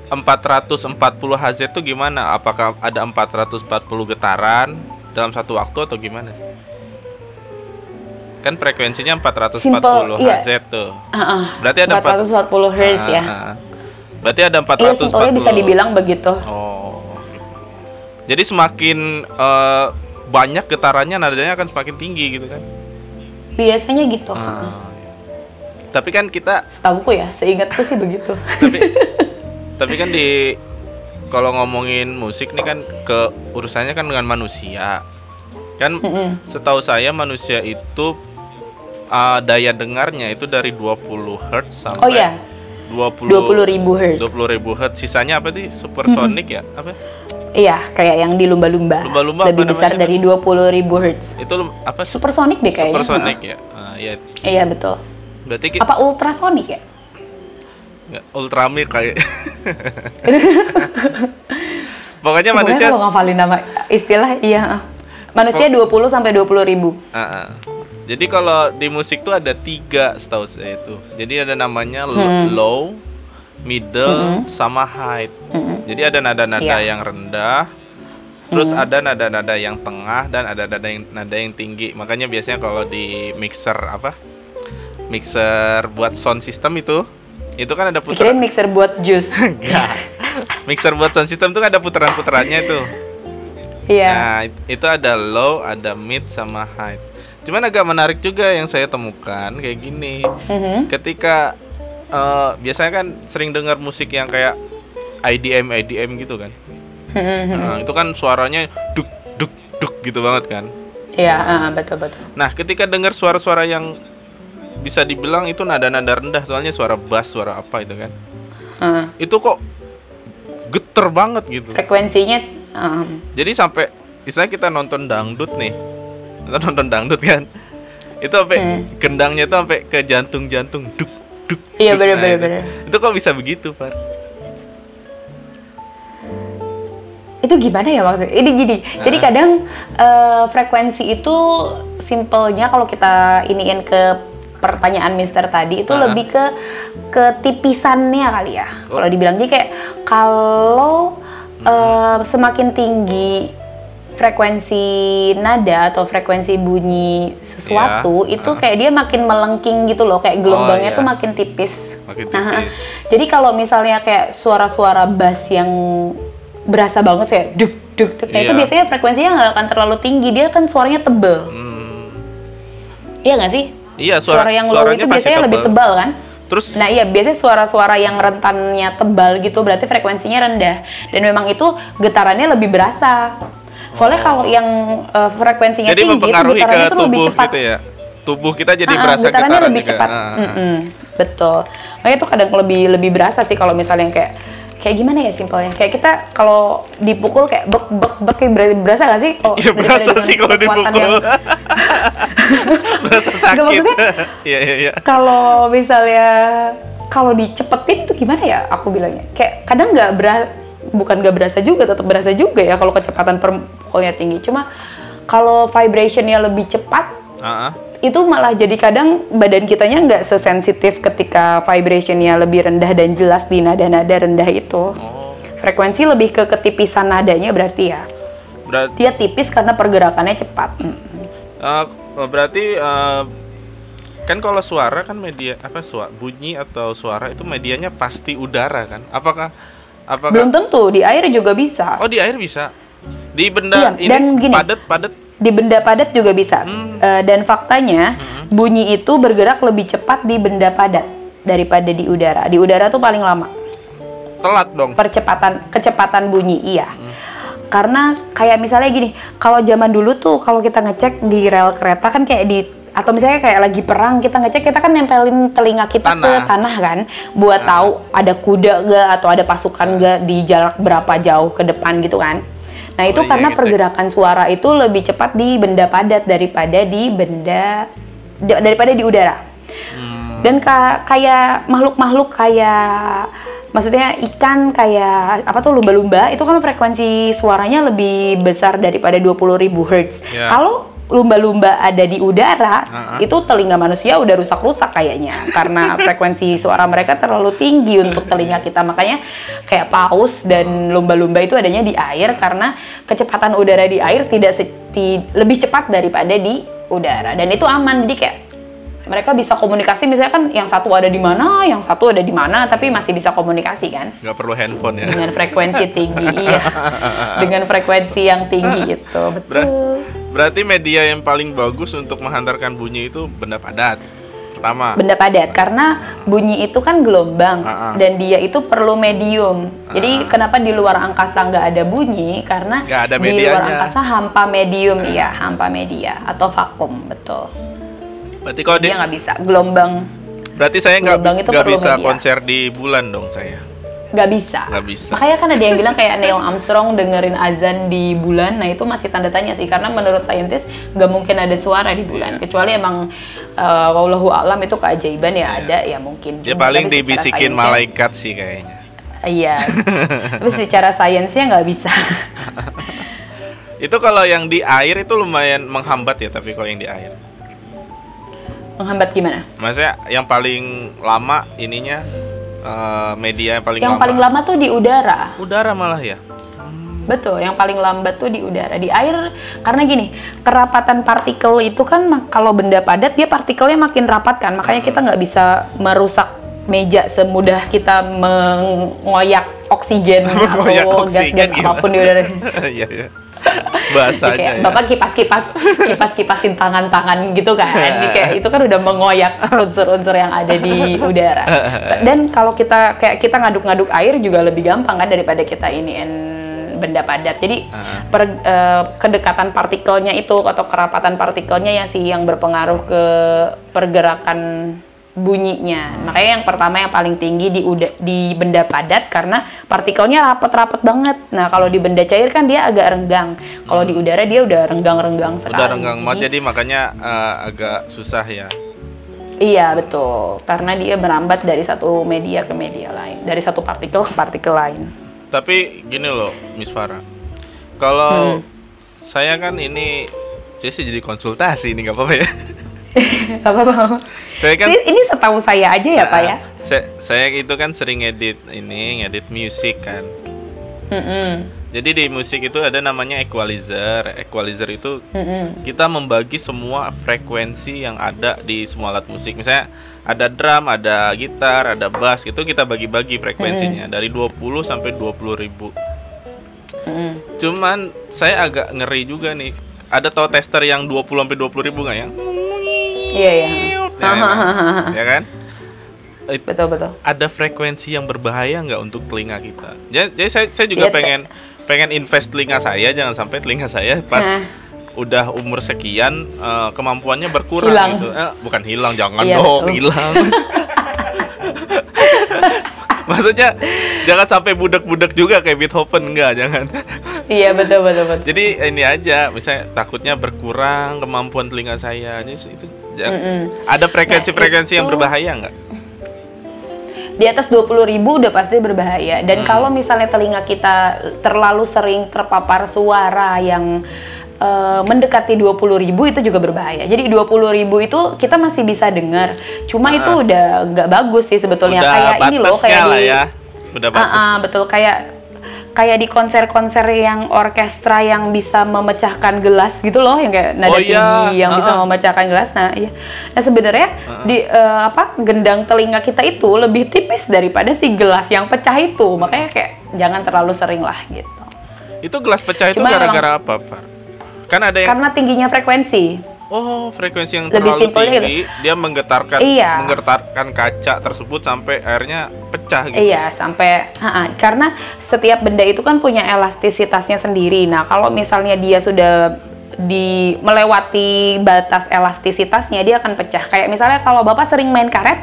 440 Hz itu gimana? Apakah ada 440 getaran dalam satu waktu atau gimana? Kan frekuensinya 440 Simple, Hz iya. tuh. Uh, uh, Berarti ada 440 Hz uh, ya. Uh, berarti ada 440. Iya, bisa dibilang begitu. Oh. Jadi semakin uh, banyak getarannya nadanya akan semakin tinggi gitu kan? Biasanya gitu. Uh. Tapi kan kita setahuku ya, seingatku sih begitu. Tapi tapi kan di kalau ngomongin musik nih kan ke urusannya kan dengan manusia kan setahu saya manusia itu uh, daya dengarnya itu dari 20 Hz sampai oh, iya. 20 20 ribu Hz 20 ribu Hz sisanya apa sih supersonic mm -hmm. ya apa Iya, kayak yang di lumba-lumba. Lumba-lumba lebih besar dari 20 ribu Hz. Itu apa? Supersonic deh kayaknya. Supersonic ya. Uh, iya. Iya betul. Berarti kita... apa ultrasonic ya? Nggak, ultramir kayak pokoknya manusia kalau ngafalin nama istilah iya manusia oh. 20 sampai 20 ribu uh -uh. jadi kalau di musik tuh ada tiga setahu saya itu jadi ada namanya hmm. low middle hmm. sama high hmm. jadi ada nada-nada yeah. yang rendah Terus hmm. ada nada-nada yang tengah dan ada nada yang nada yang tinggi. Makanya biasanya kalau di mixer apa? Mixer buat sound system itu itu kan ada putaran. mixer buat jus. Enggak. mixer buat sound system tuh kan ada putaran-putarannya itu. Iya. Nah, itu ada low, ada mid sama high. Cuman agak menarik juga yang saya temukan kayak gini. Mm-hmm. Ketika uh, biasanya kan sering dengar musik yang kayak IDM IDM gitu kan. Mm-hmm. Nah, itu kan suaranya duk duk duk gitu banget kan. Iya, uh, betul betul. Nah, ketika dengar suara-suara yang bisa dibilang itu nada-nada rendah soalnya suara bass suara apa itu kan uh. itu kok geter banget gitu frekuensinya um. jadi sampai misalnya kita nonton dangdut nih kita nonton dangdut kan itu sampai hmm. gendangnya itu sampai ke jantung-jantung duk duk iya benar-benar nah, itu kok bisa begitu Pak itu gimana ya maksudnya? Ini gini, nah. jadi kadang uh, frekuensi itu simpelnya kalau kita iniin ke pertanyaan Mister tadi itu uh lebih ke ketipisannya kali ya. Oh. Kalau dibilang jadi kayak kalau hmm. uh, semakin tinggi frekuensi nada atau frekuensi bunyi sesuatu yeah. itu uh. kayak dia makin melengking gitu loh, kayak gelombangnya oh, yeah. tuh makin tipis. Makin nah, tipis. Nah, jadi kalau misalnya kayak suara-suara bass yang berasa banget kayak duk duk duk, nah yeah. itu iya. biasanya frekuensinya nggak akan terlalu tinggi, dia kan suaranya tebel. Hmm. Iya nggak sih? Iya, suara, suara yang low itu biasanya tebal. lebih tebal kan? Terus Nah, iya biasanya suara-suara yang rentannya tebal gitu berarti frekuensinya rendah dan memang itu getarannya lebih berasa. Soalnya oh. kalau yang uh, frekuensinya jadi tinggi mempengaruhi itu ke tubuh lebih cepat. gitu ya. Tubuh kita jadi uh, berasa getarannya lebih cepat. Uh, mm -mm, betul. Makanya itu kadang lebih lebih berasa sih kalau misalnya kayak kayak gimana ya simpelnya? Kayak kita kalau dipukul kayak bek bek bek kayak berasa gak sih? Oh iya berasa sih kalau dipukul yang... berasa sakit. Iya iya iya. kalau misalnya kalau dicepetin tuh gimana ya aku bilangnya? Kayak kadang nggak berasa bukan nggak berasa juga tetap berasa juga ya kalau kecepatan perpukulnya tinggi. Cuma kalau vibrationnya lebih cepat uh -uh itu malah jadi kadang badan kitanya nggak sesensitif ketika vibrationnya lebih rendah dan jelas di nada-nada rendah itu. Oh. Frekuensi lebih ke ketipisan nadanya berarti ya. Berarti dia tipis karena pergerakannya cepat. Uh, berarti uh, kan kalau suara kan media apa suara bunyi atau suara itu medianya pasti udara kan? Apakah apakah Belum tentu, di air juga bisa. Oh, di air bisa. Di benda iya, ini padat-padat di benda padat juga bisa. Hmm. Uh, dan faktanya hmm. bunyi itu bergerak lebih cepat di benda padat daripada di udara. Di udara tuh paling lama. Telat dong. Percepatan kecepatan bunyi iya. Hmm. Karena kayak misalnya gini, kalau zaman dulu tuh kalau kita ngecek di rel kereta kan kayak di atau misalnya kayak lagi perang kita ngecek kita kan nempelin telinga kita tanah. ke tanah kan buat nah. tahu ada kuda gak atau ada pasukan gak di jarak berapa jauh ke depan gitu kan Nah itu oh, iya, karena gitu. Pergerakan suara itu lebih cepat di benda padat daripada di benda daripada di udara. Hmm. Dan ka, kayak makhluk-makhluk kayak maksudnya ikan kayak apa tuh lumba-lumba itu kan frekuensi suaranya lebih besar daripada 20.000 Hz. Yeah. Kalau lumba-lumba ada di udara, uh-huh. itu telinga manusia udah rusak-rusak kayaknya karena frekuensi suara mereka terlalu tinggi untuk telinga kita. Makanya kayak paus dan lumba-lumba itu adanya di air karena kecepatan udara di air tidak lebih cepat daripada di udara dan itu aman. Jadi kayak mereka bisa komunikasi misalnya kan yang satu ada di mana, yang satu ada di mana, tapi masih bisa komunikasi kan? Gak perlu handphone ya? Dengan frekuensi tinggi, iya. Dengan frekuensi yang tinggi itu, betul. Ber berarti media yang paling bagus untuk menghantarkan bunyi itu benda padat. Pertama. Benda padat karena bunyi itu kan gelombang uh -uh. dan dia itu perlu medium. Uh -uh. Jadi kenapa di luar angkasa nggak ada bunyi? Karena ada di luar angkasa hampa medium, iya hampa media atau vakum, betul. Berarti kalau dia nggak bisa gelombang. Berarti saya nggak nggak bisa media. konser di bulan dong saya. Nggak bisa. Nggak bisa. Makanya kan ada yang bilang kayak Neil Armstrong dengerin azan di bulan. Nah itu masih tanda tanya sih karena menurut saintis nggak mungkin ada suara di bulan. Yeah. Kecuali emang uh, wallahu alam itu keajaiban ya yeah. ada ya mungkin. Ya paling dibisikin malaikat sih kayaknya. Iya. Tapi secara sainsnya nggak bisa. itu kalau yang di air itu lumayan menghambat ya tapi kalau yang di air Menghambat gimana? Maksudnya yang paling lama ininya uh, media yang paling yang lama. paling lama tuh di udara. Udara malah ya. Betul, yang paling lambat tuh di udara. Di air karena gini, kerapatan partikel itu kan kalau benda padat dia partikelnya makin rapat kan. Makanya kita nggak bisa merusak meja semudah kita mengoyak oksigen atau gas-gas apa pun di udara. Iya, iya bahasanya kayak, ya. bapak kipas kipas kipas kipasin tangan tangan gitu kan kayak itu kan udah mengoyak unsur-unsur yang ada di udara dan kalau kita kayak kita ngaduk-ngaduk air juga lebih gampang kan daripada kita iniin benda padat jadi uh. per, uh, kedekatan partikelnya itu atau kerapatan partikelnya ya sih yang berpengaruh ke pergerakan bunyinya. Makanya yang pertama yang paling tinggi di uda, di benda padat karena partikelnya rapet-rapet banget. Nah, kalau di benda cair kan dia agak renggang. Kalau hmm. di udara dia udah renggang-renggang sekali. Udah renggang banget jadi makanya uh, agak susah ya. Iya, betul. Karena dia merambat dari satu media ke media lain, dari satu partikel ke partikel lain. Tapi gini loh, Miss Farah. Kalau hmm. saya kan ini saya sih jadi konsultasi ini nggak apa-apa ya. apa-apa. Saya kan ini setahu saya aja ya, nah, Pak ya. Saya, saya itu kan sering edit ini, ngedit musik kan. Mm -mm. Jadi di musik itu ada namanya equalizer. Equalizer itu mm -mm. kita membagi semua frekuensi yang ada di semua alat musik. Misalnya ada drum, ada gitar, ada bass, itu kita bagi-bagi frekuensinya mm -mm. dari 20 sampai 20 ribu. Mm -mm. Cuman saya agak ngeri juga nih. Ada tau tester yang 20 sampai 20 ribu nggak ya? Iya iya. Ya, ya kan? Betul betul. Ada frekuensi yang berbahaya nggak untuk telinga kita? Jadi, jadi saya saya juga ya, pengen pengen invest telinga saya jangan sampai telinga saya pas nah. udah umur sekian uh, kemampuannya berkurang hilang. gitu. Eh, bukan hilang, jangan iya, dong hilang. Maksudnya jangan sampai budak-budak juga kayak Beethoven enggak, jangan. Iya betul betul betul. Jadi ini aja, misalnya takutnya berkurang kemampuan telinga saya. Jadi itu mm -mm. ada frekuensi-frekuensi nah, yang berbahaya nggak? Di atas 20 ribu udah pasti berbahaya. Dan hmm. kalau misalnya telinga kita terlalu sering terpapar suara yang uh, mendekati 20 ribu itu juga berbahaya. Jadi 20 ribu itu kita masih bisa dengar. Cuma uh, itu udah nggak bagus sih sebetulnya. Udah kayak ini loh kayak di, ya. Udah bagus. Uh, uh, betul kayak kayak di konser-konser yang orkestra yang bisa memecahkan gelas gitu loh yang kayak nada oh, iya. tinggi yang uh -uh. bisa memecahkan gelas nah iya nah sebenarnya uh -uh. di uh, apa gendang telinga kita itu lebih tipis daripada si gelas yang pecah itu makanya kayak jangan terlalu sering lah gitu itu gelas pecah itu gara-gara apa Pak? kan ada yang karena tingginya frekuensi Oh, frekuensi yang Lebih terlalu tinggi, gitu. dia menggetarkan iya. menggetarkan kaca tersebut sampai airnya pecah gitu. Iya, sampai -ha. karena setiap benda itu kan punya elastisitasnya sendiri. Nah, kalau misalnya dia sudah di melewati batas elastisitasnya dia akan pecah. Kayak misalnya kalau bapak sering main karet,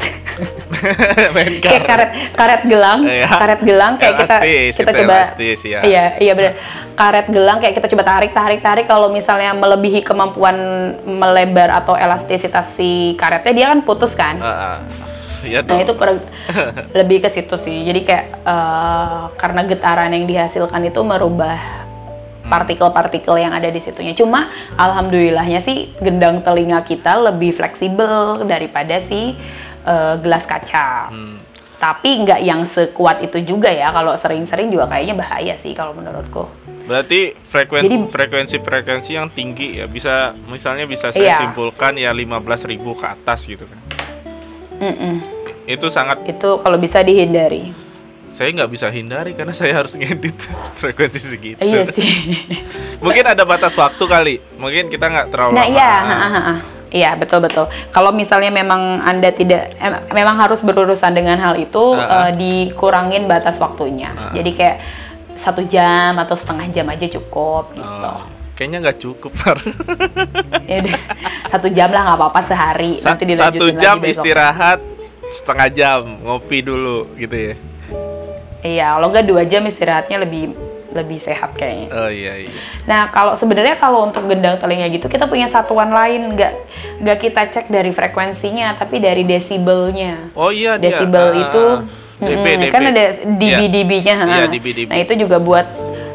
main karet. kayak karet karet gelang, ya. karet gelang kayak elastis, kita kita coba, elastis, ya. iya iya benar, karet gelang kayak kita coba tarik tarik tarik kalau misalnya melebihi kemampuan melebar atau elastisitas si karetnya dia kan putus kan. Uh, uh. Ya nah itu per, lebih ke situ sih. Jadi kayak uh, karena getaran yang dihasilkan itu merubah. Partikel-partikel yang ada di situnya. Cuma alhamdulillahnya sih gendang telinga kita lebih fleksibel daripada si uh, gelas kaca. Hmm. Tapi nggak yang sekuat itu juga ya. Kalau sering-sering juga kayaknya bahaya sih kalau menurutku. Berarti frekuensi frekuensi frekuensi yang tinggi ya bisa misalnya bisa saya iya. simpulkan ya 15.000 ke atas gitu kan. Mm -mm. Itu sangat itu kalau bisa dihindari saya nggak bisa hindari karena saya harus ngedit frekuensi segitu. Iya sih. Mungkin ada batas waktu kali. Mungkin kita nggak terlalu. Nah iya, iya betul betul. Kalau misalnya memang anda tidak, em, memang harus berurusan dengan hal itu, uh uh, dikurangin batas waktunya. Uh. Jadi kayak satu jam atau setengah jam aja cukup gitu. Oh. Kayaknya nggak cukup, Far. ya satu jam lah nggak apa-apa sehari. Sa Nanti satu jam istirahat, setengah jam ngopi dulu gitu ya. Iya, kalau nggak dua jam istirahatnya lebih lebih sehat kayaknya. Oh iya iya. Nah kalau sebenarnya kalau untuk gendang telinga gitu kita punya satuan lain nggak nggak kita cek dari frekuensinya tapi dari desibelnya. Oh iya Desibel dia. itu uh, dB, hmm, dB. kan ada dB dB-nya. Iya, iya dB dB. Nah itu juga buat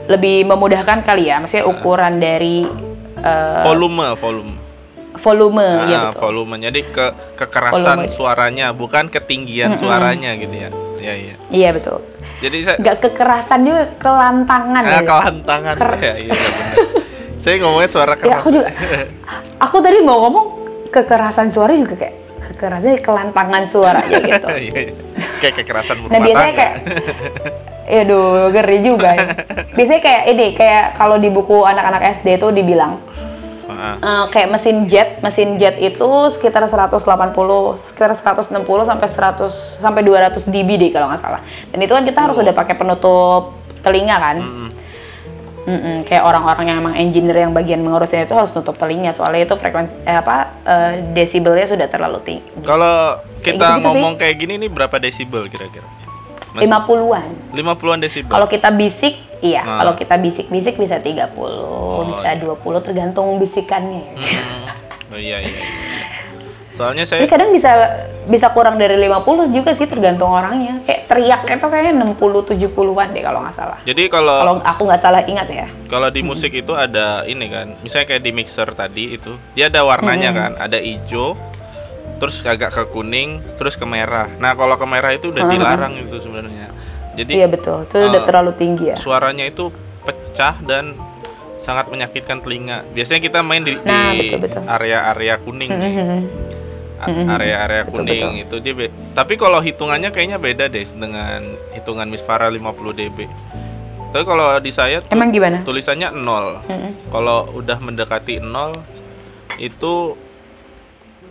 lebih memudahkan kali ya, maksudnya ukuran uh, dari uh, volume volume volume nah, ya betul. volume jadi ke kekerasan volume. suaranya bukan ketinggian mm -hmm. suaranya gitu ya iya iya iya betul jadi saya nggak kekerasan juga kelantangan. Ah, ya. kelantangan. Ker ya, iya, iya benar. saya ngomongnya suara keras. Ya, aku juga. Aku tadi mau ngomong kekerasan suara juga kayak kekerasan kelantangan suara ya gitu. Iya, iya. kayak kekerasan rumah Nah biasanya kayak ya duh ngeri juga ya. Biasanya kayak ini kayak kalau di buku anak-anak SD itu dibilang Uh, kayak mesin jet, mesin jet itu sekitar 180, sekitar 160 sampai 100 sampai 200 dB deh kalau nggak salah. Dan itu kan kita harus oh. udah pakai penutup telinga kan. Mm -hmm. Mm -mm, kayak orang-orang yang emang engineer yang bagian mengurusnya itu harus tutup telinga soalnya itu frekuensi eh, apa uh, desibelnya sudah terlalu tinggi. Kalau kita gitu ngomong sih. kayak gini nih berapa desibel kira-kira? Lima puluhan. Lima puluhan desibel. Kalau kita bisik, iya. Nah. Kalau kita bisik-bisik bisa 30, oh, bisa iya. 20 tergantung bisikannya. Hmm. Oh iya, iya iya. Soalnya saya Ini kadang bisa bisa kurang dari 50 juga sih tergantung orangnya. Kayak teriak itu kayaknya 60 70-an deh kalau nggak salah. Jadi kalau Kalau aku nggak salah ingat ya. Kalau di musik hmm. itu ada ini kan. Misalnya kayak di mixer tadi itu, dia ada warnanya hmm. kan, ada hijau, terus agak ke kuning, terus ke merah. Nah, kalau ke merah itu udah dilarang itu sebenarnya. Jadi Iya betul, itu uh, udah terlalu tinggi ya. Suaranya itu pecah dan sangat menyakitkan telinga. Biasanya kita main di, nah, area-area kuning nih. Area-area kuning betul. itu dia be- tapi kalau hitungannya kayaknya beda deh dengan hitungan Miss Farah 50 dB. Tapi kalau di saya Emang gimana? Tulisannya 0. Hmm. Kalau udah mendekati 0 itu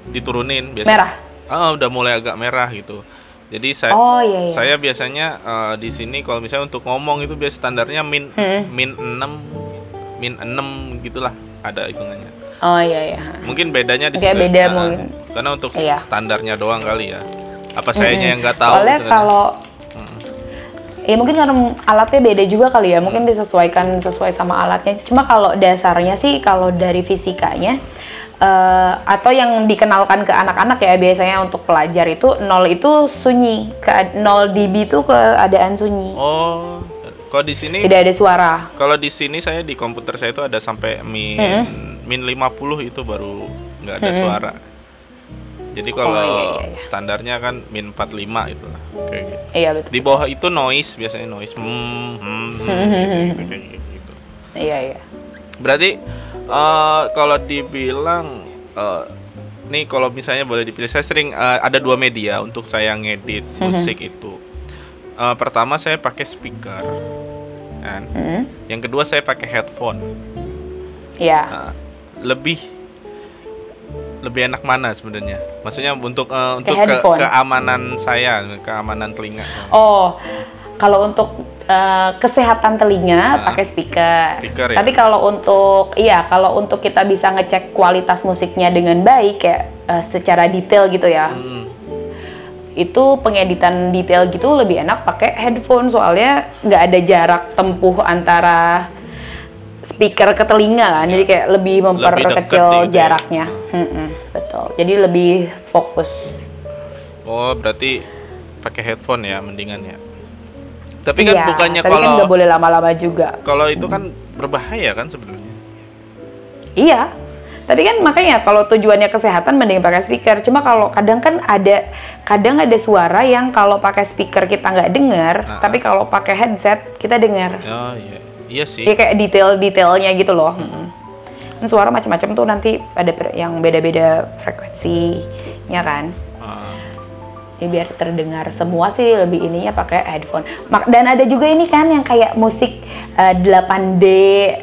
diturunin biasanya. Merah. Ah, udah mulai agak merah gitu. Jadi saya oh, iya, iya. saya biasanya uh, di sini kalau misalnya untuk ngomong itu biasa standarnya min hmm. min 6 min 6 gitulah ada hitungannya. Oh iya iya. Mungkin bedanya di sini. beda uh, mungkin. Karena untuk iya. standarnya doang kali ya. Apa sayanya hmm. yang nggak tahu Soalnya gitu kan. kalau hmm. Ya mungkin karena alatnya beda juga kali ya, mungkin disesuaikan sesuai sama alatnya. Cuma kalau dasarnya sih kalau dari fisikanya uh, atau yang dikenalkan ke anak-anak ya biasanya untuk pelajar itu nol itu sunyi ke nol dB itu keadaan sunyi. Oh, kalau di sini tidak ada suara. Kalau di sini saya di komputer saya itu ada sampai min mm -hmm. min 50 itu baru nggak ada mm -hmm. suara. Jadi kalau oh, iya, iya, iya. standarnya kan min 45 itu lah kayak gitu. Iya betul. Di bawah itu noise biasanya noise. Hmm, hmm, hmm, gitu, kayak gitu. Iya iya. Berarti uh, kalau dibilang uh, nih kalau misalnya boleh dipilih saya sering uh, ada dua media untuk saya ngedit -hmm. musik itu uh, pertama saya pakai speaker kan -hmm. yang kedua saya pakai headphone ya yeah. uh, lebih lebih enak mana sebenarnya maksudnya untuk uh, untuk ke, keamanan saya keamanan telinga oh kalau untuk uh, kesehatan telinga nah, pakai speaker. speaker ya? Tapi kalau untuk iya kalau untuk kita bisa ngecek kualitas musiknya dengan baik kayak uh, secara detail gitu ya. Hmm. Itu pengeditan detail gitu lebih enak pakai headphone soalnya nggak ada jarak tempuh antara speaker ke telinga kan, ya. jadi kayak lebih memperkecil lebih gitu ya. jaraknya. Ya. Hmm, betul. Jadi lebih fokus. Oh, berarti pakai headphone ya mendingan ya. Tapi kan iya, bukannya tapi kan kalau kan nggak boleh lama-lama juga. Kalau itu kan berbahaya kan sebenarnya. Iya. Tapi kan makanya kalau tujuannya kesehatan mending pakai speaker. Cuma kalau kadang kan ada kadang ada suara yang kalau pakai speaker kita nggak dengar, nah, tapi kalau pakai headset kita dengar. Oh iya. Iya sih. Iya kayak detail-detailnya gitu loh. Hmm. Dan suara macam-macam tuh nanti ada yang beda-beda frekuensinya kan ya biar terdengar semua sih lebih ininya pakai headphone dan ada juga ini kan yang kayak musik uh, 8D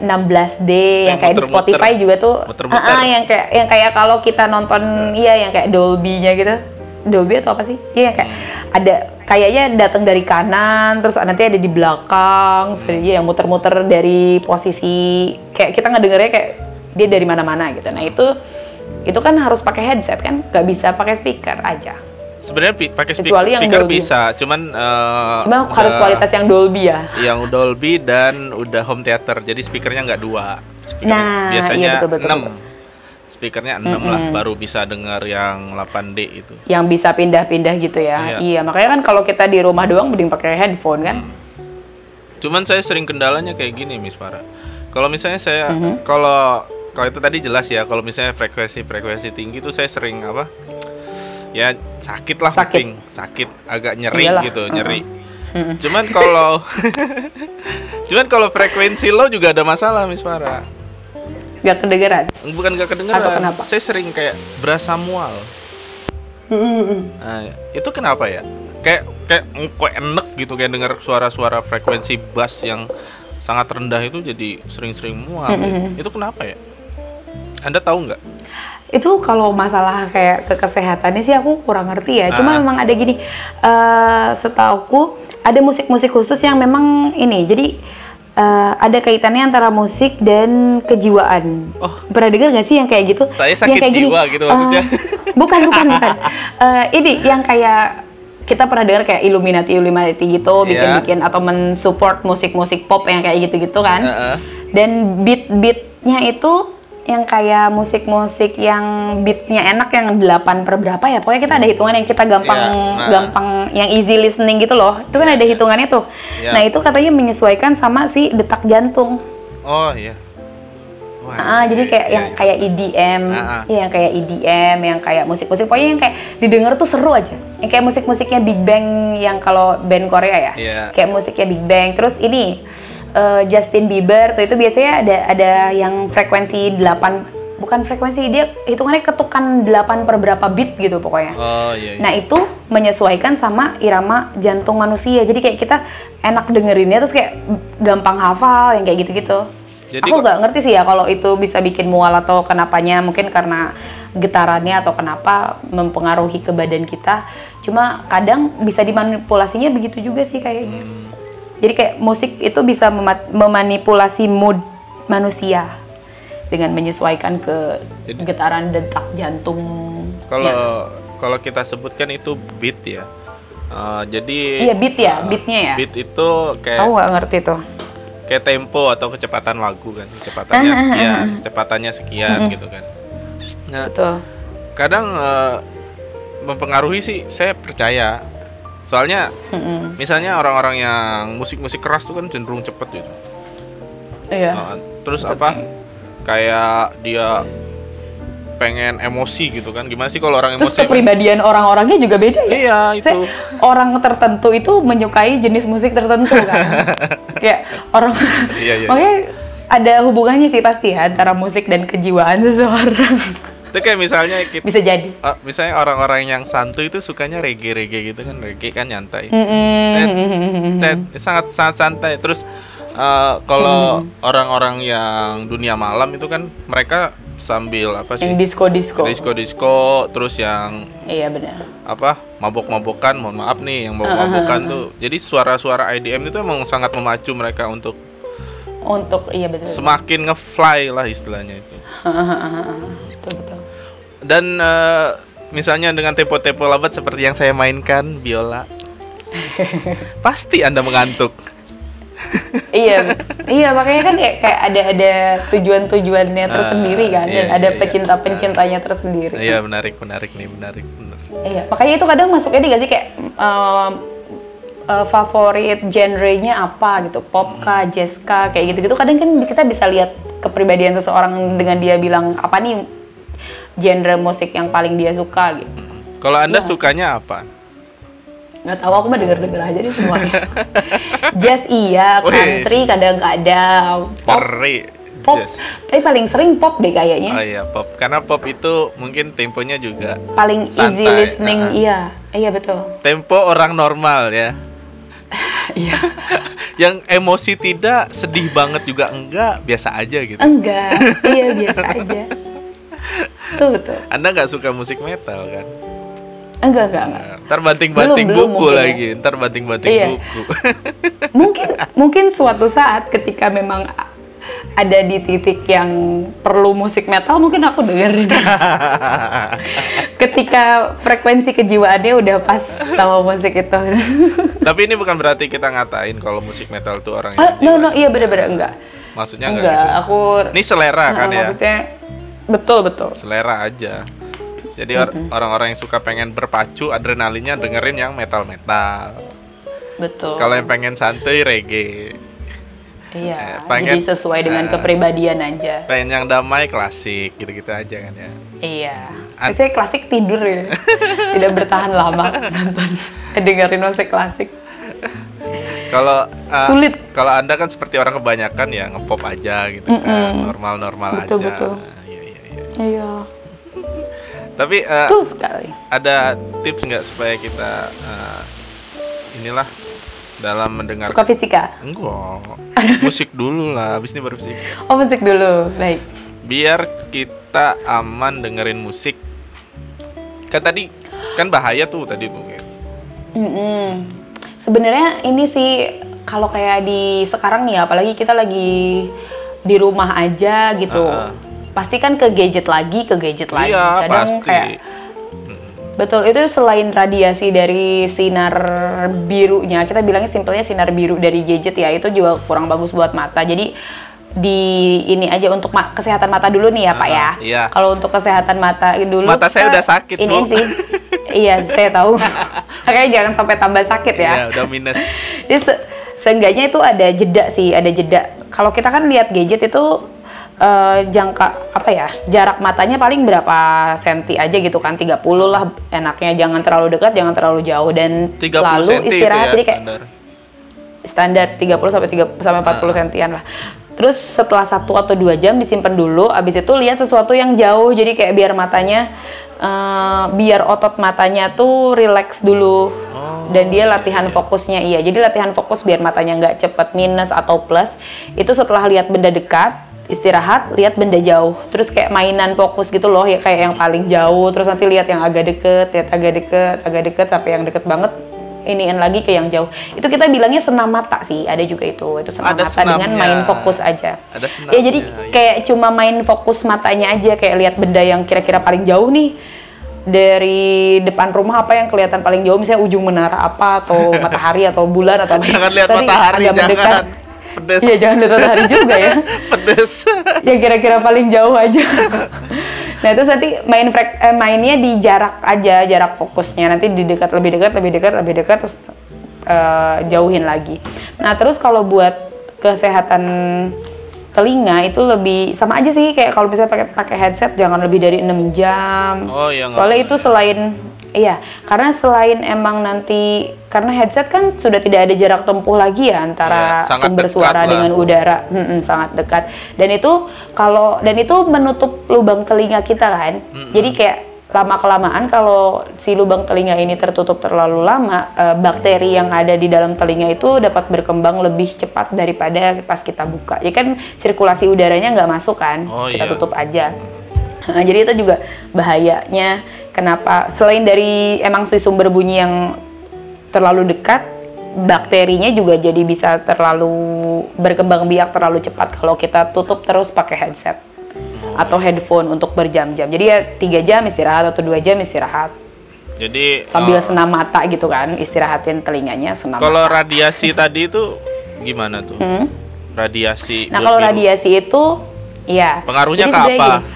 16D yang, yang kayak muter, di Spotify muter, juga tuh muter, muter. Uh, uh, yang kayak yang kayak kalau kita nonton iya hmm. yang kayak Dolby-nya gitu Dolby atau apa sih? Iya kayak hmm. ada kayaknya datang dari kanan terus nanti ada di belakang, hmm. jadi yang muter-muter dari posisi kayak kita ngedengernya kayak dia dari mana-mana gitu. Nah itu itu kan harus pakai headset kan, nggak bisa pakai speaker aja. Sebenarnya pakai speaker, speaker bisa, cuman uh, cuma harus kualitas yang Dolby ya. Yang Dolby dan udah home theater, jadi speakernya nggak dua. Speaker nah, biasanya iya, betul, betul, 6. Betul. Speakernya 6 mm -hmm. lah baru bisa dengar yang 8D itu. Yang bisa pindah-pindah gitu ya. Iya. iya, makanya kan kalau kita di rumah doang mending pakai headphone kan. Hmm. Cuman saya sering kendalanya kayak gini, Miss Farah. Kalau misalnya saya mm -hmm. kalau kalau itu tadi jelas ya, kalau misalnya frekuensi frekuensi tinggi itu saya sering apa? Ya sakit lah sakit. kuping. Sakit agak nyeri Iyalah. gitu nyeri. Uh-huh. cuman kalau cuman kalau frekuensi lo juga ada masalah Miss Farah. Gak kedengeran? Bukan gak kedengeran. Atau kenapa? saya sering kayak berasa mual. Nah, itu kenapa ya? Kayak kayak kok enek gitu kayak dengar suara-suara frekuensi bass yang sangat rendah itu jadi sering-sering mual mm-hmm. itu kenapa ya? Anda tahu nggak itu kalau masalah kayak ke kesehatannya sih aku kurang ngerti ya. Cuma ah. memang ada gini, uh, setauku ada musik-musik khusus yang memang ini. Jadi uh, ada kaitannya antara musik dan kejiwaan. Oh. Pernah dengar nggak sih yang kayak gitu? Saya sakit yang kayak jiwa gini, gitu maksudnya. Uh, bukan, bukan, bukan. Uh, ini yang kayak kita pernah dengar kayak Illuminati Illuminati gitu iya. bikin-bikin yeah. atau mensupport musik-musik pop yang kayak gitu-gitu kan. Uh -uh. Dan beat-beatnya itu yang kayak musik-musik yang beatnya enak yang delapan per berapa ya pokoknya kita ada hitungan yang kita gampang yeah, nah. gampang yang easy listening gitu loh itu kan yeah, ada iya. hitungannya tuh yeah. nah itu katanya menyesuaikan sama si detak jantung oh iya Wah, ah, iya, jadi kayak iya, yang iya. kayak EDM, ah, ah. ya yang kayak EDM, yang kayak musik-musik pokoknya yang kayak didengar tuh seru aja. Yang kayak musik-musiknya Big Bang yang kalau band Korea ya. Yeah. Kayak musiknya Big Bang. Terus ini uh, Justin Bieber tuh itu biasanya ada ada yang frekuensi 8 bukan frekuensi dia hitungannya ketukan 8 per berapa beat gitu pokoknya. Oh iya, iya. Nah, itu menyesuaikan sama irama jantung manusia. Jadi kayak kita enak dengerinnya terus kayak gampang hafal yang kayak gitu-gitu. Jadi Aku nggak ngerti sih ya kalau itu bisa bikin mual atau kenapanya mungkin karena getarannya atau kenapa mempengaruhi ke badan kita. Cuma kadang bisa dimanipulasinya begitu juga sih kayaknya. Hmm. Jadi kayak musik itu bisa memanipulasi mood manusia dengan menyesuaikan ke Jadi, getaran detak jantung. Kalau ya. kalau kita sebutkan itu beat ya. Uh, jadi Iya beat ya, uh, beatnya ya. Beat itu kayak Aku nggak ngerti tuh. Kayak tempo atau kecepatan lagu kan, kecepatannya sekian, kecepatannya sekian gitu kan. Nah, Betul. kadang uh, mempengaruhi sih saya percaya Soalnya mm-hmm. misalnya orang-orang yang musik-musik keras tuh kan cenderung cepet gitu. Iya. Nah, terus apa? Kayak dia pengen emosi gitu kan gimana sih kalau orang emosi terus kepribadian kan? orang-orangnya juga beda ya iya itu Saya, orang tertentu itu menyukai jenis musik tertentu kan kayak orang iya, iya. makanya ada hubungannya sih pasti ya antara musik dan kejiwaan seseorang itu kayak misalnya kita, bisa jadi uh, misalnya orang-orang yang santuy itu sukanya reggae reggae gitu kan reggae kan nyantai mm -hmm. sangat sangat santai terus uh, kalau orang-orang yang dunia malam itu kan mereka sambil apa sih? Yang disco disco. Disco disco, terus yang Iya benar. Apa mabok-mabokan, mohon maaf nih, yang mabok-mabokan tuh. Jadi suara-suara IDM itu emang sangat memacu mereka untuk untuk iya betul. Semakin ngefly lah istilahnya itu. betul betul. Dan uh, misalnya dengan tempo-tempo lambat seperti yang saya mainkan biola, pasti anda mengantuk. Iya iya makanya kan kayak, kayak ada ada tujuan-tujuannya uh, tersendiri kan iya, dan ada iya, pecinta-pencintanya tersendiri. Iya menarik menarik nih menarik menarik. Iya makanya itu kadang masuknya di gak sih kayak um, uh, favorit genrenya apa gitu pop kah hmm. jazz kah kayak gitu gitu kadang kan kita bisa lihat kepribadian seseorang dengan dia bilang apa nih genre musik yang paling dia suka gitu. Kalau anda ya. sukanya apa? Nggak tahu aku mah denger denger aja nih semuanya jazz iya country kadang-kadang pop. Pop. jazz. tapi paling sering pop deh kayaknya. Oh iya pop. Karena pop itu mungkin temponya juga paling santai. easy listening uh -huh. iya iya betul. Tempo orang normal ya. Iya. Yang emosi tidak sedih banget juga enggak biasa aja gitu. Enggak. Iya biasa aja tuh betul anda nggak suka musik metal kan Enggak, enggak, enggak. Nah, ntar banting-banting buku ya. lagi, ya. ntar banting-banting iya. buku. mungkin mungkin suatu saat ketika memang ada di titik yang perlu musik metal mungkin aku dengerin. ketika frekuensi kejiwaannya udah pas sama musik itu. Tapi ini bukan berarti kita ngatain kalau musik metal tuh orang yang oh, no no iya bener-bener enggak. Maksudnya enggak, enggak gitu. aku Ini selera kan ya? Maksudnya betul betul. Selera aja. Jadi mm-hmm. orang-orang yang suka pengen berpacu adrenalinnya dengerin yang metal-metal. Betul. Kalau yang pengen santai reggae. Iya. Eh, pengen, jadi sesuai dengan uh, kepribadian aja. Pengen yang damai klasik gitu-gitu aja kan ya. Iya. Biasanya klasik tidur ya. Tidak bertahan lama nonton dengerin musik klasik. Kalau uh, sulit. Kalau anda kan seperti orang kebanyakan ya ngepop aja gitu mm -mm. kan, normal-normal aja. Betul betul. Iya. Tapi uh, Betul sekali. Ada tips nggak supaya kita uh, inilah dalam mendengar suka fisika? Enggak. musik dulu lah, habis ini baru fisika. Oh, musik dulu. Baik. Biar kita aman dengerin musik. Kan tadi kan bahaya tuh tadi tuh. Mm -mm. Sebenarnya ini sih kalau kayak di sekarang nih apalagi kita lagi di rumah aja gitu. Uh -uh pasti kan ke gadget lagi ke gadget lagi. Iya, kadang pasti. kayak betul itu selain radiasi dari sinar birunya kita bilangnya simpelnya sinar biru dari gadget ya itu juga kurang bagus buat mata. Jadi di ini aja untuk ma kesehatan mata dulu nih ya uh, pak ya. Iya. kalau untuk kesehatan mata dulu mata saya udah sakit ini bu. sih. Iya saya tahu. Makanya jangan sampai tambah sakit ya. Iya, udah minus. Jadi se seenggaknya itu ada jeda sih ada jeda. Kalau kita kan lihat gadget itu uh, jangka apa ya jarak matanya paling berapa senti aja gitu kan 30 lah enaknya jangan terlalu dekat jangan terlalu jauh dan 30 lalu istirahat ya, jadi kayak standar. 30 sampai 3 sampai 40 nah. sentian lah. Terus setelah satu atau dua jam disimpan dulu abis itu lihat sesuatu yang jauh jadi kayak biar matanya uh, biar otot matanya tuh relax dulu. Oh, dan dia latihan iya. fokusnya iya. Jadi latihan fokus biar matanya nggak cepet minus atau plus. Itu setelah lihat benda dekat istirahat lihat benda jauh. Terus kayak mainan fokus gitu loh ya kayak yang paling jauh. Terus nanti lihat yang agak deket lihat agak deket agak deket sampai yang deket banget iniin lagi ke yang jauh. Itu kita bilangnya senam mata sih ada juga itu. Itu senam ada mata senamnya. dengan main fokus aja. Ada ya jadi ya. kayak cuma main fokus matanya aja kayak lihat benda yang kira-kira paling jauh nih. Dari depan rumah apa yang kelihatan paling jauh misalnya ujung menara apa atau matahari atau bulan atau jangan lihat matahari jangan mendekat, pedes. Iya jangan lihat matahari juga ya. Pedes. Ya kira-kira paling jauh aja. Nah itu nanti main frek, eh, mainnya di jarak aja jarak fokusnya. Nanti di dekat lebih dekat lebih dekat lebih dekat terus uh, jauhin lagi. Nah terus kalau buat kesehatan telinga itu lebih sama aja sih kayak kalau misalnya pakai pakai headset jangan lebih dari enam jam. Oh iya. Soalnya itu selain Iya, karena selain emang nanti karena headset kan sudah tidak ada jarak tempuh lagi ya antara ya, sumber suara lah. dengan udara, hmm, hmm, sangat dekat. Dan itu kalau dan itu menutup lubang telinga kita kan. Hmm, Jadi kayak lama kelamaan kalau si lubang telinga ini tertutup terlalu lama, e, bakteri yang ada di dalam telinga itu dapat berkembang lebih cepat daripada pas kita buka. Ya kan sirkulasi udaranya nggak masuk kan, oh, kita iya. tutup aja. Nah, jadi itu juga bahayanya kenapa selain dari emang si sumber bunyi yang terlalu dekat, bakterinya juga jadi bisa terlalu berkembang biak terlalu cepat kalau kita tutup terus pakai headset atau headphone untuk berjam-jam. Jadi ya tiga jam istirahat atau dua jam istirahat. Jadi sambil uh, senam mata gitu kan, istirahatin telinganya senam. Kalau radiasi tadi itu gimana tuh? Hmm? Radiasi. Nah kalau radiasi itu, ya. Pengaruhnya ke apa? Gini,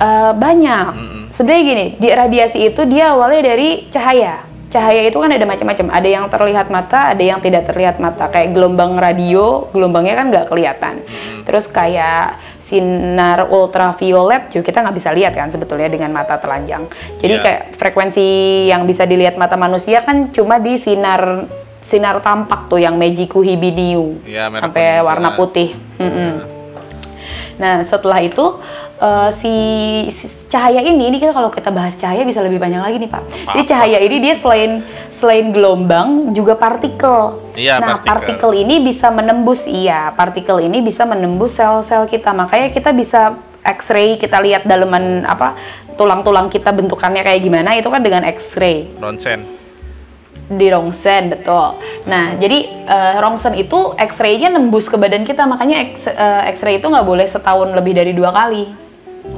Uh, banyak. Mm -mm. Sebenarnya gini, di radiasi itu dia awalnya dari cahaya. Cahaya itu kan ada macam-macam. Ada yang terlihat mata, ada yang tidak terlihat mata. Kayak gelombang radio, gelombangnya kan nggak kelihatan. Mm. Terus kayak sinar ultraviolet juga kita nggak bisa lihat kan sebetulnya dengan mata telanjang. Jadi yeah. kayak frekuensi yang bisa dilihat mata manusia kan cuma di sinar sinar tampak tuh yang Mejiku Hibiniu yeah, sampai warna putih. Mm -mm. Yeah. Nah setelah itu uh, si, si cahaya ini ini kita kalau kita bahas cahaya bisa lebih banyak lagi nih pak. Apa? Jadi cahaya ini dia selain selain gelombang juga partikel. Iya, nah partikel. partikel ini bisa menembus iya partikel ini bisa menembus sel-sel kita makanya kita bisa X-ray kita lihat daleman apa tulang-tulang kita bentukannya kayak gimana itu kan dengan X-ray. Ronsen di rongsen betul. Nah jadi uh, rongsen itu X-ray-nya nembus ke badan kita makanya X, uh, X-ray itu nggak boleh setahun lebih dari dua kali.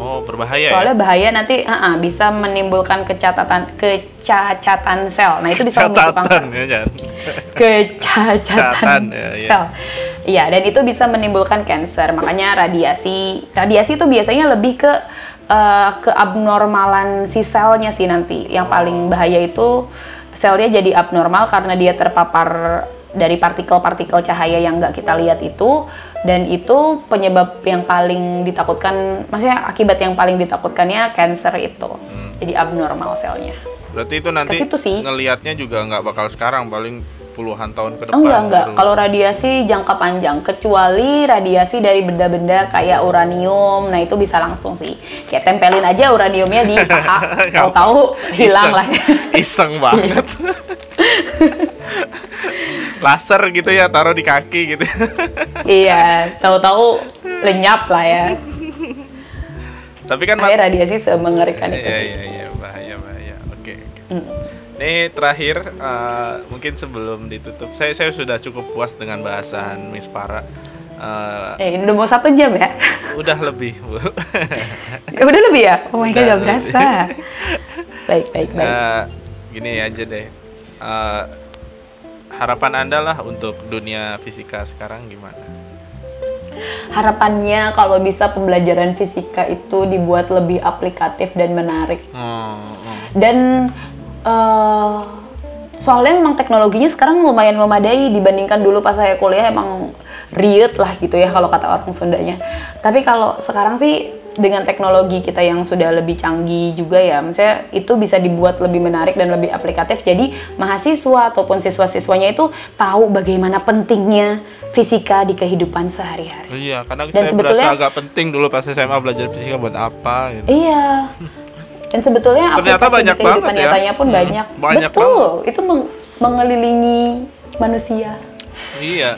Oh, berbahaya ya? Soalnya ya? bahaya nanti uh -uh, bisa menimbulkan kecatatan kecacatan sel. Nah, itu bisa menimbulkan ya, kecacatan ya, ya. sel. Iya, dan itu bisa menimbulkan kanker. Makanya radiasi radiasi itu biasanya lebih ke uh, keabnormalan si selnya sih nanti. Yang paling bahaya itu selnya jadi abnormal karena dia terpapar dari partikel-partikel cahaya yang nggak kita lihat itu dan itu penyebab yang paling ditakutkan maksudnya akibat yang paling ditakutkannya cancer itu. Hmm. jadi abnormal selnya. Berarti itu nanti sih. ngelihatnya juga nggak bakal sekarang paling puluhan tahun ke depan enggak enggak. kalau radiasi jangka panjang kecuali radiasi dari benda-benda kayak uranium nah itu bisa langsung sih. Kayak tempelin aja uraniumnya di paha tahu-tahu hilang lah. Iseng banget laser gitu ya taruh di kaki gitu iya tahu-tahu lenyap lah ya tapi kan Kayak radiasi semengerikan itu iya, iya, iya, bahaya bahaya oke okay, okay. mm. ini terakhir uh, mungkin sebelum ditutup saya saya sudah cukup puas dengan bahasan Miss Farah Uh, eh, ini udah mau satu jam ya? Udah lebih, Bu. ya, udah lebih ya? Oh my god, gak berasa. baik, baik, baik. Uh, gini aja deh. Uh, harapan Anda lah untuk dunia fisika sekarang gimana? Harapannya kalau bisa pembelajaran fisika itu dibuat lebih aplikatif dan menarik. Oh, oh. Dan uh, soalnya memang teknologinya sekarang lumayan memadai dibandingkan dulu pas saya kuliah emang riet lah gitu ya kalau kata orang Sundanya. Tapi kalau sekarang sih dengan teknologi kita yang sudah lebih canggih juga ya, maksudnya itu bisa dibuat lebih menarik dan lebih aplikatif. Jadi mahasiswa ataupun siswa-siswanya itu tahu bagaimana pentingnya fisika di kehidupan sehari-hari. Iya, karena dan saya sebetulnya, berasa agak penting dulu pas SMA belajar fisika buat apa gitu. Iya. Dan sebetulnya ternyata banyak di banget ya. nyatanya pun hmm, banyak. banyak. Betul, banget. itu meng mengelilingi manusia. Iya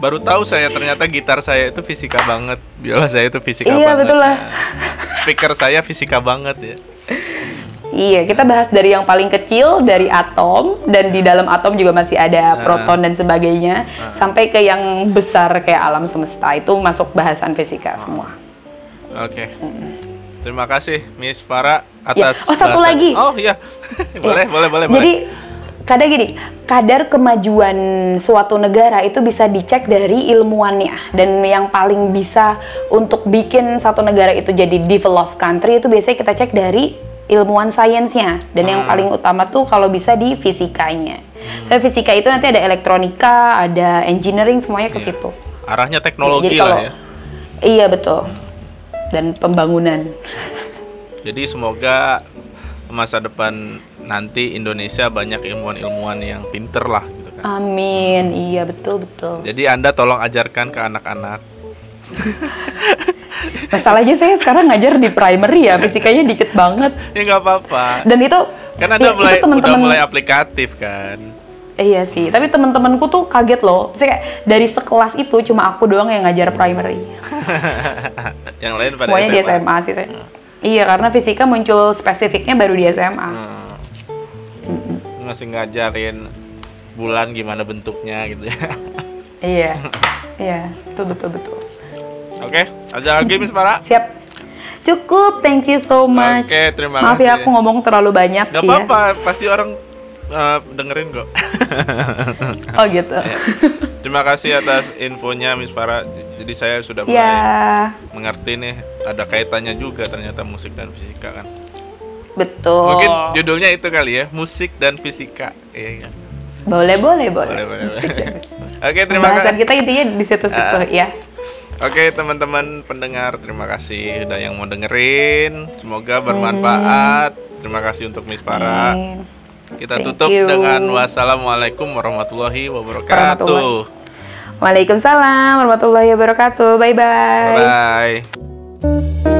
baru tahu saya ternyata gitar saya itu fisika banget biola saya itu fisika iya, banget betul lah. Ya. speaker saya fisika banget ya Iya, kita bahas dari yang paling kecil dari atom dan di dalam atom juga masih ada proton dan sebagainya uh. sampai ke yang besar kayak alam semesta itu masuk bahasan fisika semua. Oke. Okay. Mm. Terima kasih Miss Farah ya. atas ya. Oh, satu bahasan. lagi. Oh, iya. boleh, ya. boleh, boleh, Jadi kadang gini, kadar kemajuan suatu negara itu bisa dicek dari ilmuannya dan yang paling bisa untuk bikin satu negara itu jadi developed country itu biasanya kita cek dari ilmuwan sainsnya dan hmm. yang paling utama tuh kalau bisa di fisikanya. Hmm. So fisika itu nanti ada elektronika, ada engineering semuanya ke iya. situ. Arahnya teknologi jadi, lah ya. Iya betul. Dan pembangunan. Jadi semoga masa depan nanti Indonesia banyak ilmuwan-ilmuwan yang pinter lah gitu kan. Amin, iya betul betul. Jadi anda tolong ajarkan ke anak-anak. Masalahnya saya sekarang ngajar di primary ya, fisikanya dikit banget. ya nggak apa-apa. Dan itu kan anda ya, mulai itu temen -temen, udah mulai aplikatif kan. Iya sih, tapi teman-temanku tuh kaget loh. Saya kayak dari sekelas itu cuma aku doang yang ngajar primary. yang lain pada Semuanya SMA. di SMA sih. Hmm. Iya, karena fisika muncul spesifiknya baru di SMA. Hmm. Masih ngajarin bulan gimana bentuknya gitu ya. iya. Iya, betul betul betul. Oke, ada lagi Miss Farah? Siap. Cukup, thank you so much. Oke, terima Maaf kasih. ya aku ngomong terlalu banyak Gak sih ya. apa-apa, pasti orang uh, dengerin kok. Oh gitu. Ya. Terima kasih atas infonya Miss Farah. Jadi saya sudah mulai Ya, mengerti nih ada kaitannya juga ternyata musik dan fisika kan. Betul. Mungkin judulnya itu kali ya, musik dan fisika. Iya kan? Boleh, boleh, boleh. Boleh, boleh. boleh. Oke, terima kasih. kita intinya di situ-situ Ah. ya. Oke, teman-teman pendengar, terima kasih udah yang mau dengerin. Semoga bermanfaat. Terima kasih untuk Miss Farah. Amin. Kita Thank tutup you. dengan wassalamualaikum warahmatullahi wabarakatuh. Waalaikumsalam warahmatullahi wabarakatuh. Bye bye. Bye bye.